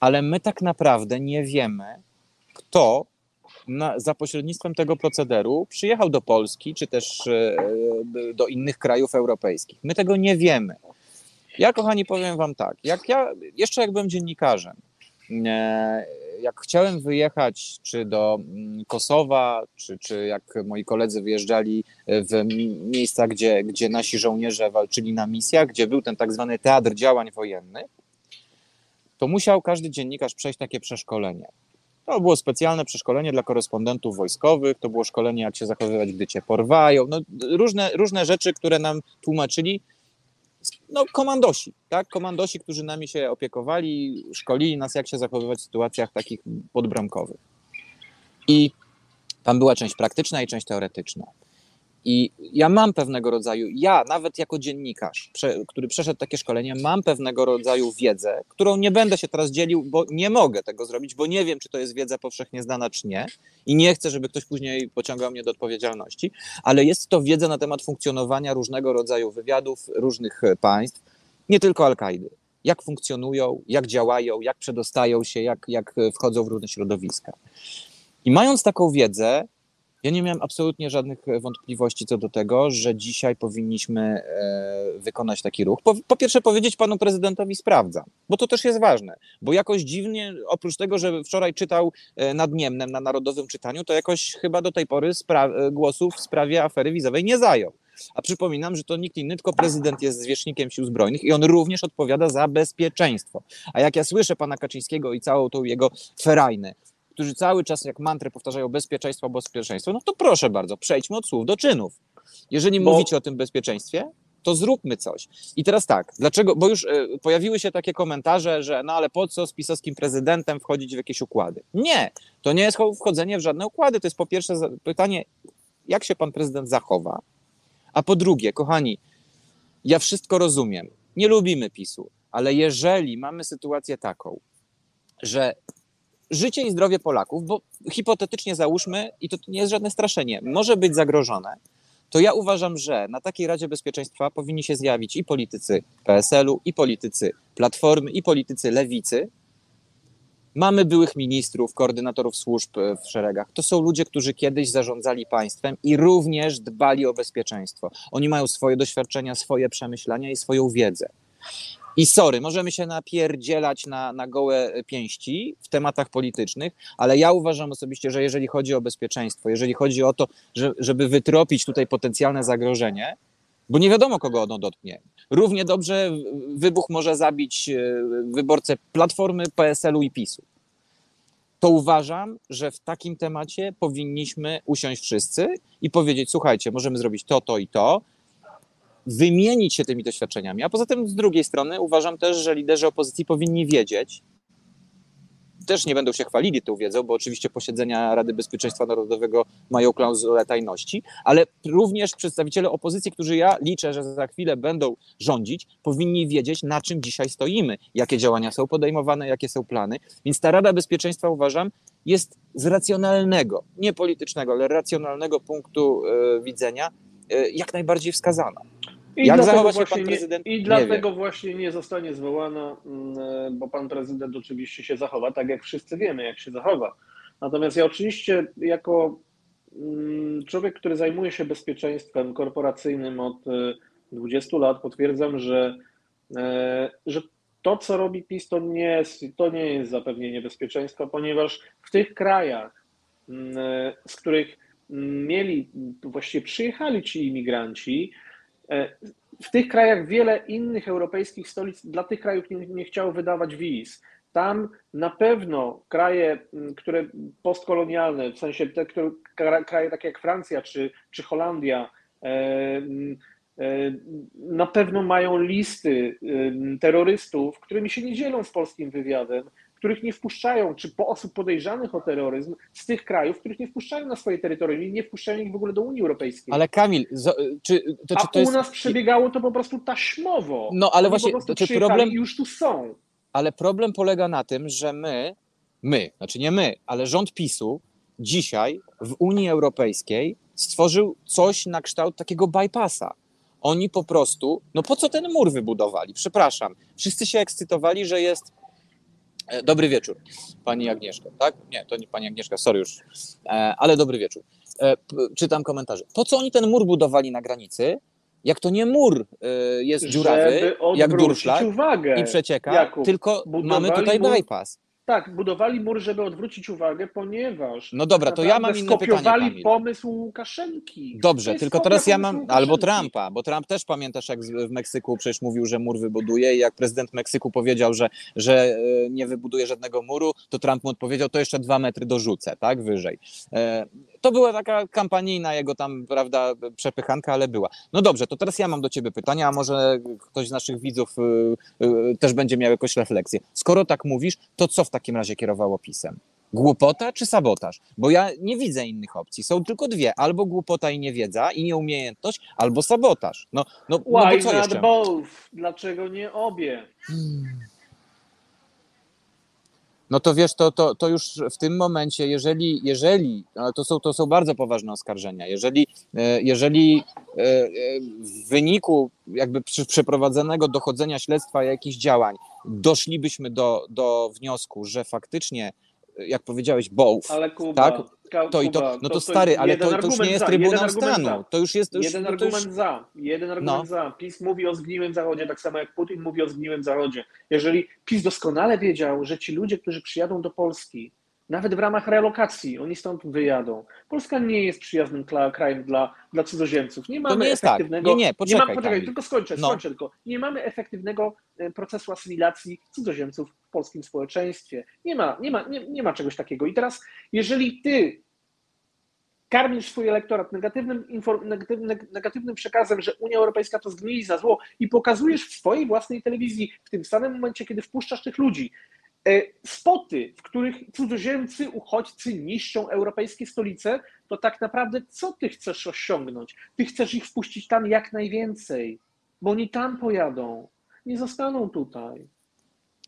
ale my tak naprawdę nie wiemy, kto na, za pośrednictwem tego procederu przyjechał do Polski, czy też e, do innych krajów europejskich. My tego nie wiemy. Ja, kochani, powiem Wam tak. Jak ja, jeszcze jak byłem dziennikarzem, E, jak chciałem wyjechać czy do mm, Kosowa, czy, czy jak moi koledzy wyjeżdżali w miejsca, gdzie, gdzie nasi żołnierze walczyli na misjach, gdzie był ten tak zwany teatr działań wojennych, to musiał każdy dziennikarz przejść takie przeszkolenie. To było specjalne przeszkolenie dla korespondentów wojskowych, to było szkolenie, jak się zachowywać, gdy cię porwają. No, różne, różne rzeczy, które nam tłumaczyli, no, komandosi, tak? Komandosi, którzy nami się opiekowali, szkolili nas, jak się zachowywać w sytuacjach takich podbramkowych. I tam była część praktyczna i część teoretyczna. I ja mam pewnego rodzaju, ja nawet jako dziennikarz, który przeszedł takie szkolenie, mam pewnego rodzaju wiedzę, którą nie będę się teraz dzielił, bo nie mogę tego zrobić, bo nie wiem, czy to jest wiedza powszechnie znana, czy nie. I nie chcę, żeby ktoś później pociągał mnie do odpowiedzialności, ale jest to wiedza na temat funkcjonowania różnego rodzaju wywiadów różnych państw, nie tylko Al-Kaidy. Jak funkcjonują, jak działają, jak przedostają się, jak, jak wchodzą w różne środowiska. I mając taką wiedzę, ja nie miałem absolutnie żadnych e, wątpliwości co do tego, że dzisiaj powinniśmy e, wykonać taki ruch. Po, po, pierwsze, powiedzieć panu prezydentowi sprawdzam, bo to też jest ważne, bo jakoś dziwnie, oprócz tego, że wczoraj czytał e, nad Niemnem na narodowym czytaniu, to jakoś chyba do tej pory głosów w sprawie afery wizowej nie zajął. A przypominam, że to nikt inny, tylko prezydent jest zwierzchnikiem sił zbrojnych i on również odpowiada za bezpieczeństwo. A jak ja słyszę pana Kaczyńskiego i całą tą jego ferajnę, którzy cały czas jak mantrę powtarzają bezpieczeństwo, bezpieczeństwo, no to proszę bardzo, przejdźmy od słów do czynów. Jeżeli bo... mówicie o tym bezpieczeństwie, to zróbmy coś. I teraz tak, dlaczego, bo już y, pojawiły się takie komentarze, że no ale po co z pisowskim prezydentem wchodzić w jakieś układy? Nie, to nie jest wchodzenie w żadne układy, to jest po pierwsze pytanie, jak się pan prezydent zachowa, a po drugie, kochani, ja wszystko rozumiem, nie lubimy PiSu, ale jeżeli mamy sytuację taką, że życie i zdrowie Polaków, bo hipotetycznie załóżmy, i to nie jest żadne straszenie, może być zagrożone, to ja uważam, że na takiej Radzie Bezpieczeństwa powinni się zjawić i politycy PSL-u, i politycy Platformy, i politycy Lewicy. Mamy byłych ministrów, koordynatorów służb w szeregach. To są ludzie, którzy kiedyś zarządzali państwem i również dbali o bezpieczeństwo. Oni mają swoje doświadczenia, swoje przemyślenia i swoją wiedzę. I sorry, możemy się napierdzielać na, na gołe pięści w tematach politycznych, ale ja uważam osobiście, że jeżeli chodzi o bezpieczeństwo, jeżeli chodzi o to, że, żeby wytropić tutaj potencjalne zagrożenie, bo nie wiadomo, kogo ono dotknie. Równie dobrze wybuch może zabić e, wyborcę Platformy, PSL-u i PiSu. To uważam, że w takim temacie powinniśmy usiąść wszyscy i powiedzieć: Słuchajcie, możemy zrobić to, to i to wymienić się tymi doświadczeniami. A poza tym, z drugiej strony, uważam też, że liderzy opozycji powinni wiedzieć, też nie będą się chwalili tą wiedzą, bo oczywiście posiedzenia Rady Bezpieczeństwa Narodowego mają klauzulę tajności, ale również przedstawiciele opozycji, którzy ja liczę, że za chwilę będą rządzić, powinni wiedzieć, na czym dzisiaj stoimy, jakie działania są podejmowane, jakie są plany. Więc ta Rada Bezpieczeństwa, uważam, jest z racjonalnego, nie politycznego, ale racjonalnego punktu y, widzenia y, jak najbardziej wskazana. I Jak zachowa się pan prezydent? Nie, I dlatego nie właśnie nie zostanie zwołana, mm, e, bo pan prezydent oczywiście się zachowa, tak jak wszyscy wiemy, jak się zachowa. Natomiast ja oczywiście jako mm, człowiek, który zajmuje się bezpieczeństwem korporacyjnym od 20 e, lat, potwierdzam, że, e, że to, co robi PiS, to nie jest, to nie jest zapewnienie bezpieczeństwa, ponieważ w tych krajach, mm, z których mieli, właściwie przyjechali ci imigranci, w tych krajach wiele innych europejskich stolic dla tych krajów nie, nie chciało wydawać wiz. Tam na pewno kraje, które postkolonialne, w sensie te które, kraje takie jak Francja czy, czy Holandia, e, e, na pewno mają listy terrorystów, którymi się nie dzielą z polskim wywiadem, których nie wpuszczają, czy po osób podejrzanych o terroryzm z tych krajów, których nie wpuszczają na swoje terytorium i nie wpuszczają ich w ogóle do Unii Europejskiej. Ale Kamil, czy to, czy to A jest... u nas przebiegało to po prostu taśmowo. No ale Oni właśnie, to czy problem... już tu są. Ale problem polega na tym, że my, my, znaczy nie my, ale rząd PiSu dzisiaj w Unii Europejskiej stworzył coś na kształt takiego bypassa. Oni po prostu, no po co ten mur wybudowali? Przepraszam. Wszyscy się ekscytowali, że jest dobry wieczór, pani Agnieszko, tak? Nie, to nie pani Agnieszka, sorry już, e, ale dobry wieczór. E, czytam komentarze. Po co oni ten mur budowali na granicy, jak to nie mur jest dziurawy, jak durszlak i przecieka, Jakub, tylko mamy tutaj bypass. Tak, budowali mur, żeby odwrócić uwagę, ponieważ. No dobra, to ja mam inne pytanie. Skopiowali pomysł Łukaszenki. Dobrze, tylko teraz ja mam. Albo Trumpa, bo Trump też pamiętasz, jak w Meksyku przecież mówił, że mur wybuduje, i jak prezydent Meksyku powiedział, że, że e, nie wybuduje żadnego muru, to Trump mu odpowiedział, to jeszcze dwa metry dorzucę, tak, wyżej. To była taka kampanijna jego tam, prawda, przepychanka, ale była. No dobrze, to teraz ja mam do ciebie pytania, a może ktoś z naszych widzów y, y, też będzie miał jakąś refleksję. Skoro tak mówisz, to co w takim razie kierowało pisem? Głupota czy sabotaż? Bo ja nie widzę innych opcji. Są tylko dwie. Albo głupota i niewiedza i nieumiejętność, albo sabotaż. No, no, no bo co jeszcze? Both? Dlaczego nie obie? Hmm. No to wiesz, to, to, to już w tym momencie, jeżeli, jeżeli to, są, to są bardzo poważne oskarżenia, jeżeli, e, jeżeli e, w wyniku jakby przeprowadzonego dochodzenia śledztwa jakichś działań doszlibyśmy do, do wniosku, że faktycznie jak powiedziałeś, both, ale Kuba, tak? To i to, no to, to stary, ale to, to już nie jest Trybunał Stanu. To już jest. Już, jeden argument już... za. Jeden argument no. za. PiS mówi o zgniłym zachodzie, tak samo jak Putin mówi o zgniłym zachodzie. Jeżeli PiS doskonale wiedział, że ci ludzie, którzy przyjadą do Polski, nawet w ramach relokacji oni stąd wyjadą. Polska nie jest przyjaznym krajem dla, dla cudzoziemców. Nie mamy nie tak. efektywnego. Tak. Nie, nie, poczekaj, nie poczekaj tylko skończę, no. skończę tylko. Nie mamy efektywnego e, procesu asymilacji cudzoziemców w polskim społeczeństwie. Nie ma, nie ma, nie, nie ma czegoś takiego. I teraz, jeżeli ty karmisz swój elektorat negatywnym, negatywnym, negatywnym przekazem, że Unia Europejska to zgnilizna zło i pokazujesz w swojej własnej telewizji w tym samym momencie, kiedy wpuszczasz tych ludzi, spoty, w których cudzoziemcy, uchodźcy niszczą europejskie stolice, to tak naprawdę co ty chcesz osiągnąć? Ty chcesz ich wpuścić tam jak najwięcej, bo oni tam pojadą, nie zostaną tutaj.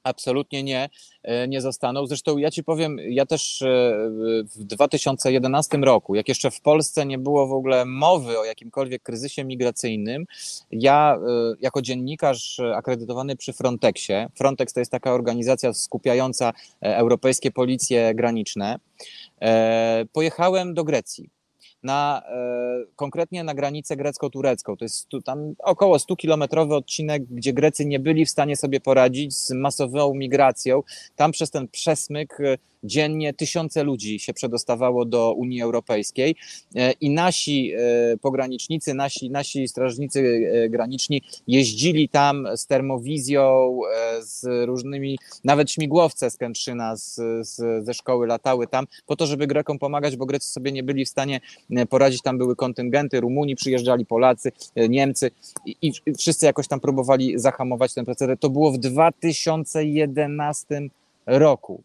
Absolutnie nie, e, nie zostaną. Zresztą ja ci powiem, ja też e, w 2011 roku, jak jeszcze w Polsce nie było w ogóle mowy o jakimkolwiek kryzysie migracyjnym, ja e, jako dziennikarz akredytowany przy Frontexie, Frontex to jest taka organizacja skupiająca europejskie policje graniczne, pojechałem do Grecji na, e, konkretnie na granicę grecko-turecką. To jest stu, tam około 100-kilometrowy odcinek, gdzie Grecy nie byli w stanie sobie poradzić z masową migracją. Tam przez ten przesmyk e, dziennie tysiące ludzi się przedostawało do Unii Europejskiej e, i nasi e, pogranicznicy, nasi, nasi strażnicy e, graniczni jeździli tam z termowizją, z różnymi, nawet śmigłowce z Kętrzyna z, z, ze szkoły latały tam po to, żeby Grekom pomagać, bo Grecy sobie nie byli w stanie poradzić, tam były kontyngenty, Rumuni przyjeżdżali, Polacy, Niemcy i, i wszyscy jakoś tam próbowali zahamować ten proceder. To było w 2011 roku.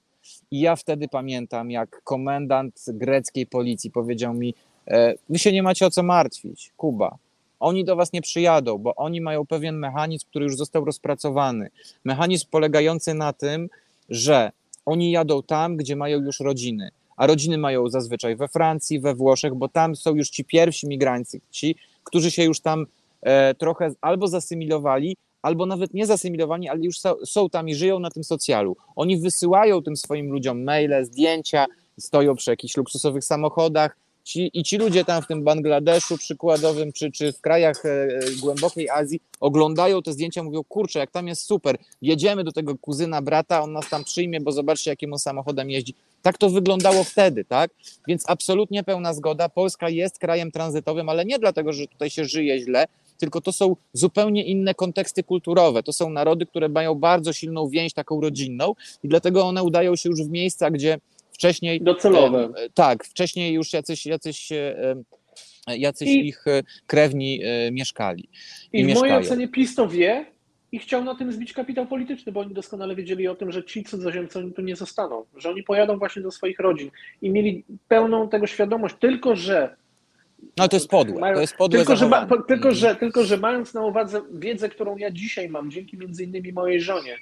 I ja wtedy pamiętam, jak komendant greckiej policji powiedział mi: e, Wy się nie macie o co martwić, Kuba. Oni do was nie przyjadą, bo oni mają pewien mechanizm, który już został rozpracowany. Mechanizm polegający na tym, że oni jadą tam, gdzie mają już rodziny. A rodziny mają zazwyczaj we Francji, we Włoszech, bo tam są już ci pierwsi migranci, ci, którzy się już tam e, trochę albo zasymilowali, albo nawet nie zasymilowani, ale już są tam i żyją na tym socjalu. Oni wysyłają tym swoim ludziom maile, zdjęcia, stoją przy jakichś luksusowych samochodach Ci, I ci ludzie tam w tym Bangladeszu przykładowym, czy, czy w krajach e, głębokiej Azji oglądają te zdjęcia, mówią, kurczę, jak tam jest super, jedziemy do tego kuzyna, brata, on nas tam przyjmie, bo zobaczcie, jakim on samochodem jeździ. Tak to wyglądało wtedy, tak? Więc absolutnie pełna zgoda. Polska jest krajem tranzytowym, ale nie dlatego, że tutaj się żyje źle, tylko to są zupełnie inne konteksty kulturowe. To są narody, które mają bardzo silną więź taką rodzinną i dlatego one udają się już w miejsca, gdzie wcześniej. Docelowe. E, tak, wcześniej już jacyś, jacyś, e, jacyś I, ich krewni e, mieszkali. I, i w mieszkają. mojej ocenie PiS to wie i chciał na tym zbić kapitał polityczny, bo oni doskonale wiedzieli o tym, że ci cudzoziemcy tu nie zostaną, że oni pojadą właśnie do swoich rodzin i mieli pełną tego świadomość, tylko że no to jest podłe. Mają, to jest podłe tylko, że ma, tylko, że, tylko, że mając na uwadze wiedzę, którą ja dzisiaj mam, dzięki między innymi mojej żonie,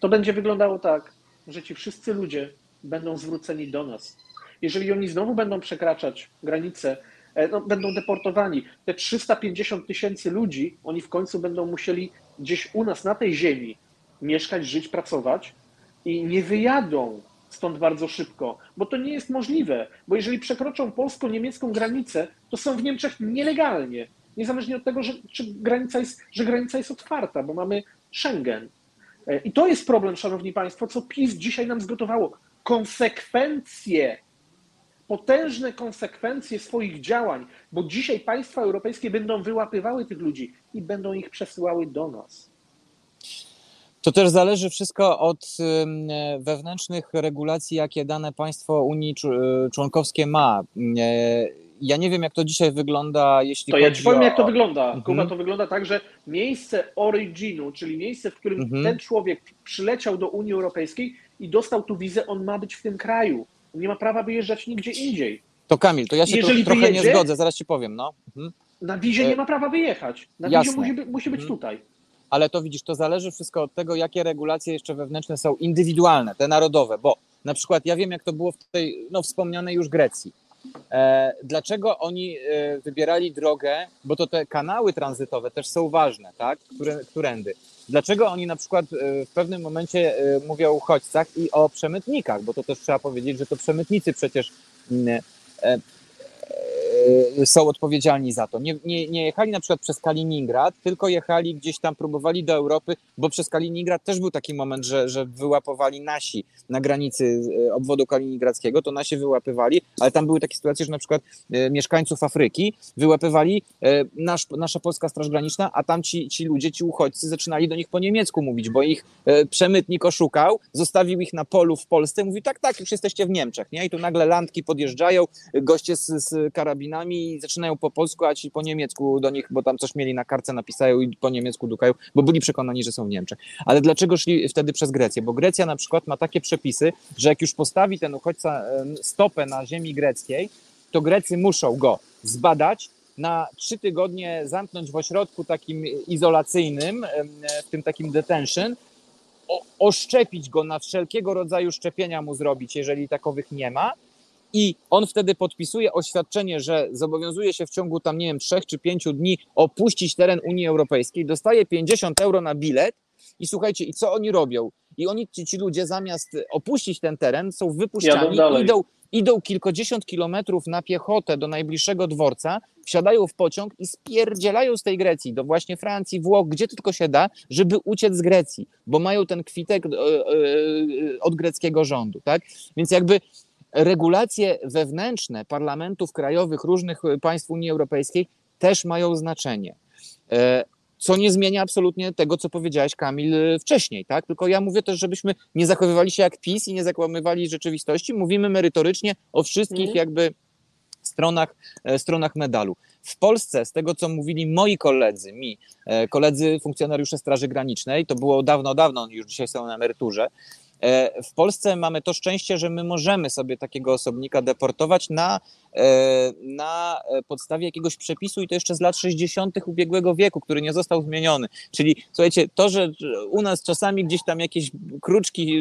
to będzie wyglądało tak, że ci wszyscy ludzie będą zwróceni do nas. Jeżeli oni znowu będą przekraczać granice, e, no, będą deportowani. Te 350 tysięcy ludzi, oni w końcu będą musieli gdzieś u nas na tej ziemi mieszkać, żyć, pracować i nie wyjadą stąd bardzo szybko, bo to nie jest możliwe, bo jeżeli przekroczą polsko-niemiecką granicę, to są w Niemczech nielegalnie, niezależnie od tego, że, granica jest, że granica jest otwarta, bo mamy Schengen. E, I to jest problem, szanowni państwo, co PiS dzisiaj nam zgotowało. Konsekwencje, potężne konsekwencje swoich działań, bo dzisiaj państwa europejskie będą wyłapywały tych ludzi i będą ich przesyłały do nas. To też zależy wszystko od wewnętrznych regulacji, jakie dane państwo Unii e, członkowskie ma. E, ja nie wiem, jak to dzisiaj wygląda, jeśli to chodzi ja ci powiem, o... jak to wygląda. Mhm. Kuba, to wygląda tak, że miejsce originu, czyli miejsce, w którym mhm. ten człowiek przyleciał do Unii Europejskiej i dostał tu wizę, on ma być w tym kraju. Nie ma prawa wyjeżdżać nigdzie indziej. To Kamil, to ja się Jeżeli trochę wyjedzie, nie zgodzę, zaraz ci powiem. No. Mhm. Na wizie nie ma prawa wyjechać. Na Jasne. wizie musi, musi być mhm. tutaj ale to widzisz, to zależy wszystko od tego, jakie regulacje jeszcze wewnętrzne są indywidualne, te narodowe, bo na przykład ja wiem, jak to było w tej no, wspomnianej już Grecji. E, dlaczego oni e, wybierali drogę, bo to te kanały tranzytowe też są ważne, tak? Które, którędy. Dlaczego oni na przykład e, w pewnym momencie e, mówią o uchodźcach i o przemytnikach, bo to też trzeba powiedzieć, że to przemytnicy przecież mm, e, są odpowiedzialni za to. Nie, nie, nie jechali na przykład przez Kaliningrad, tylko jechali gdzieś tam, próbowali do Europy, bo przez Kaliningrad też był taki moment, że, że wyłapowali nasi na granicy y, obwodu kaliningradzkiego, to nasi wyłapywali, ale tam były takie sytuacje, że na przykład y, mieszkańców Afryki wyłapywali nasz, nasza polska Straż Graniczna, a tam ci, ci ludzie, ci uchodźcy zaczynali do nich po niemiecku mówić, bo ich przemytnik oszukał, zostawił ich na polu w Polsce, mówi tak, tak, już jesteście w Niemczech, nie? I tu nagle landki podjeżdżają, goście z, z karabinami i zaczynają po polsku, a ci po niemiecku do nich, bo tam coś mieli na kartce, napisają i po niemiecku dukają, bo byli przekonani, że są w Niemczech. Ale dlaczego szli wtedy przez Grecję? Bo Grecja na przykład ma takie przepisy, że jak już postawi ten uchodźca stopę na ziemi greckiej, to Grecy muszą go zbadać, na trzy tygodnie zamknąć w ośrodku takim izolacyjnym, w tym takim detention, oszczepić go na wszelkiego rodzaju szczepienia mu zrobić, jeżeli takowych nie ma, i on wtedy podpisuje oświadczenie, że zobowiązuje się w ciągu tam, nie wiem, trzech czy pięciu dni opuścić teren Unii Europejskiej, dostaje 50 euro na bilet i słuchajcie, i co oni robią? I oni, ci, ci ludzie zamiast opuścić ten teren, są wypuszczani, idą, idą kilkadziesiąt kilometrów na piechotę do najbliższego dworca, wsiadają w pociąg i spierdzielają z tej Grecji do właśnie Francji, Włoch, gdzie tylko się da, żeby uciec z Grecji, bo mają ten kwitek e, e, od greckiego rządu, tak? Więc jakby regulacje wewnętrzne parlamentów krajowych różnych państw Unii Europejskiej też mają znaczenie. E, co nie zmienia absolutnie tego, co powiedziałeś, Kamil, wcześniej, tak? Tylko ja mówię też, żebyśmy nie zachowywali się jak PiS i nie zakłamywali rzeczywistości. Mówimy merytorycznie o wszystkich mm. jakby stronach, e, stronach medalu. W Polsce, z tego co mówili moi koledzy, mi, e, koledzy funkcjonariusze Straży Granicznej, to było dawno, dawno, oni już dzisiaj są na emeryturze, E, w Polsce mamy to szczęście, że my możemy sobie takiego osobnika deportować na, e, na podstawie jakiegoś przepisu i to jeszcze z lat 60. ubiegłego wieku, który nie został zmieniony. Czyli słuchajcie, to, że u nas czasami gdzieś tam jakieś kruczki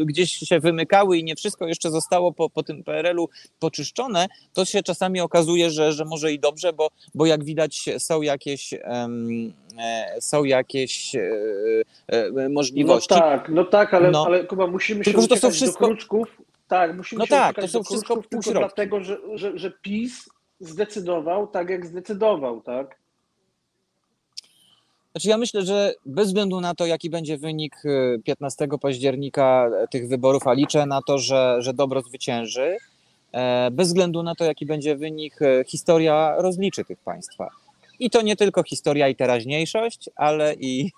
e, gdzieś się wymykały i nie wszystko jeszcze zostało po, po tym PRL-u poczyszczone, to się czasami okazuje, że, że może i dobrze, bo, bo jak widać są jakieś um, E, są jakieś e, e, możliwości. No tak, no tak, ale, no. ale Kuba, musimy się Tylko, to są wszystko... do kruczków, Tak, musimy No się tak, to są do wszystko tylko dlatego, że, że, że PiS zdecydował tak, jak zdecydował, tak? Znaczy ja myślę, że bez względu na to, jaki będzie wynik y, 15 października tych wyborów, a liczę na to, że, że dobro zwycięży, e, bez względu na to, jaki będzie wynik, e, historia rozliczy tych państwa. I to nie tylko historia i teraźniejszość, ale i,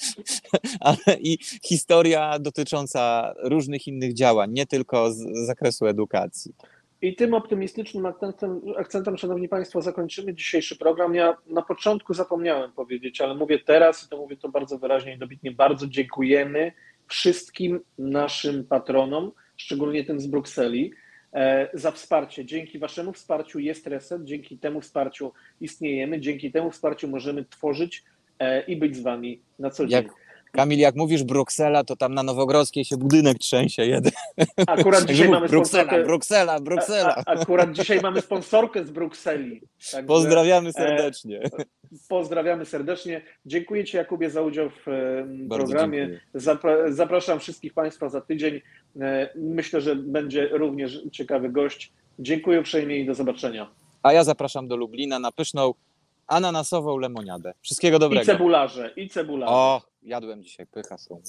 ale i historia dotycząca różnych innych działań, nie tylko z zakresu edukacji. I tym optymistycznym akcentem, akcentem, Szanowni Państwo, zakończymy dzisiejszy program. Ja na początku zapomniałem powiedzieć, ale mówię teraz i to mówię to bardzo wyraźnie i dobitnie. Bardzo dziękujemy wszystkim naszym patronom, szczególnie tym z Brukseli, za wsparcie. Dzięki Waszemu wsparciu jest reset, dzięki temu wsparciu istniejemy, dzięki temu wsparciu możemy tworzyć e, i być z Wami na co dzień. Jak, Kamil, jak mówisz Bruksela, to tam na Nowogrodzkiej się budynek trzęsie jeden. Akurat dzisiaj mamy Bruksela, sponsorkę. Bruksela, Bruksela. A, a, akurat dzisiaj mamy sponsorkę z Brukseli. Także- Pozdrawiamy serdecznie. Pozdrawiamy serdecznie. Dziękuję Ci, Jakubie, za udział w e, Bardzo programie. dziękuję. Zapraszam wszystkich Państwa za tydzień. E, Myślę, że będzie również ciekawy gość. Dziękuję uprzejmie i do zobaczenia. A ja zapraszam do Lublina na pyszną ananasową lemoniadę. Wszystkiego I dobrego. cebularze, i cebularze. O, jadłem dzisiaj, pycha są.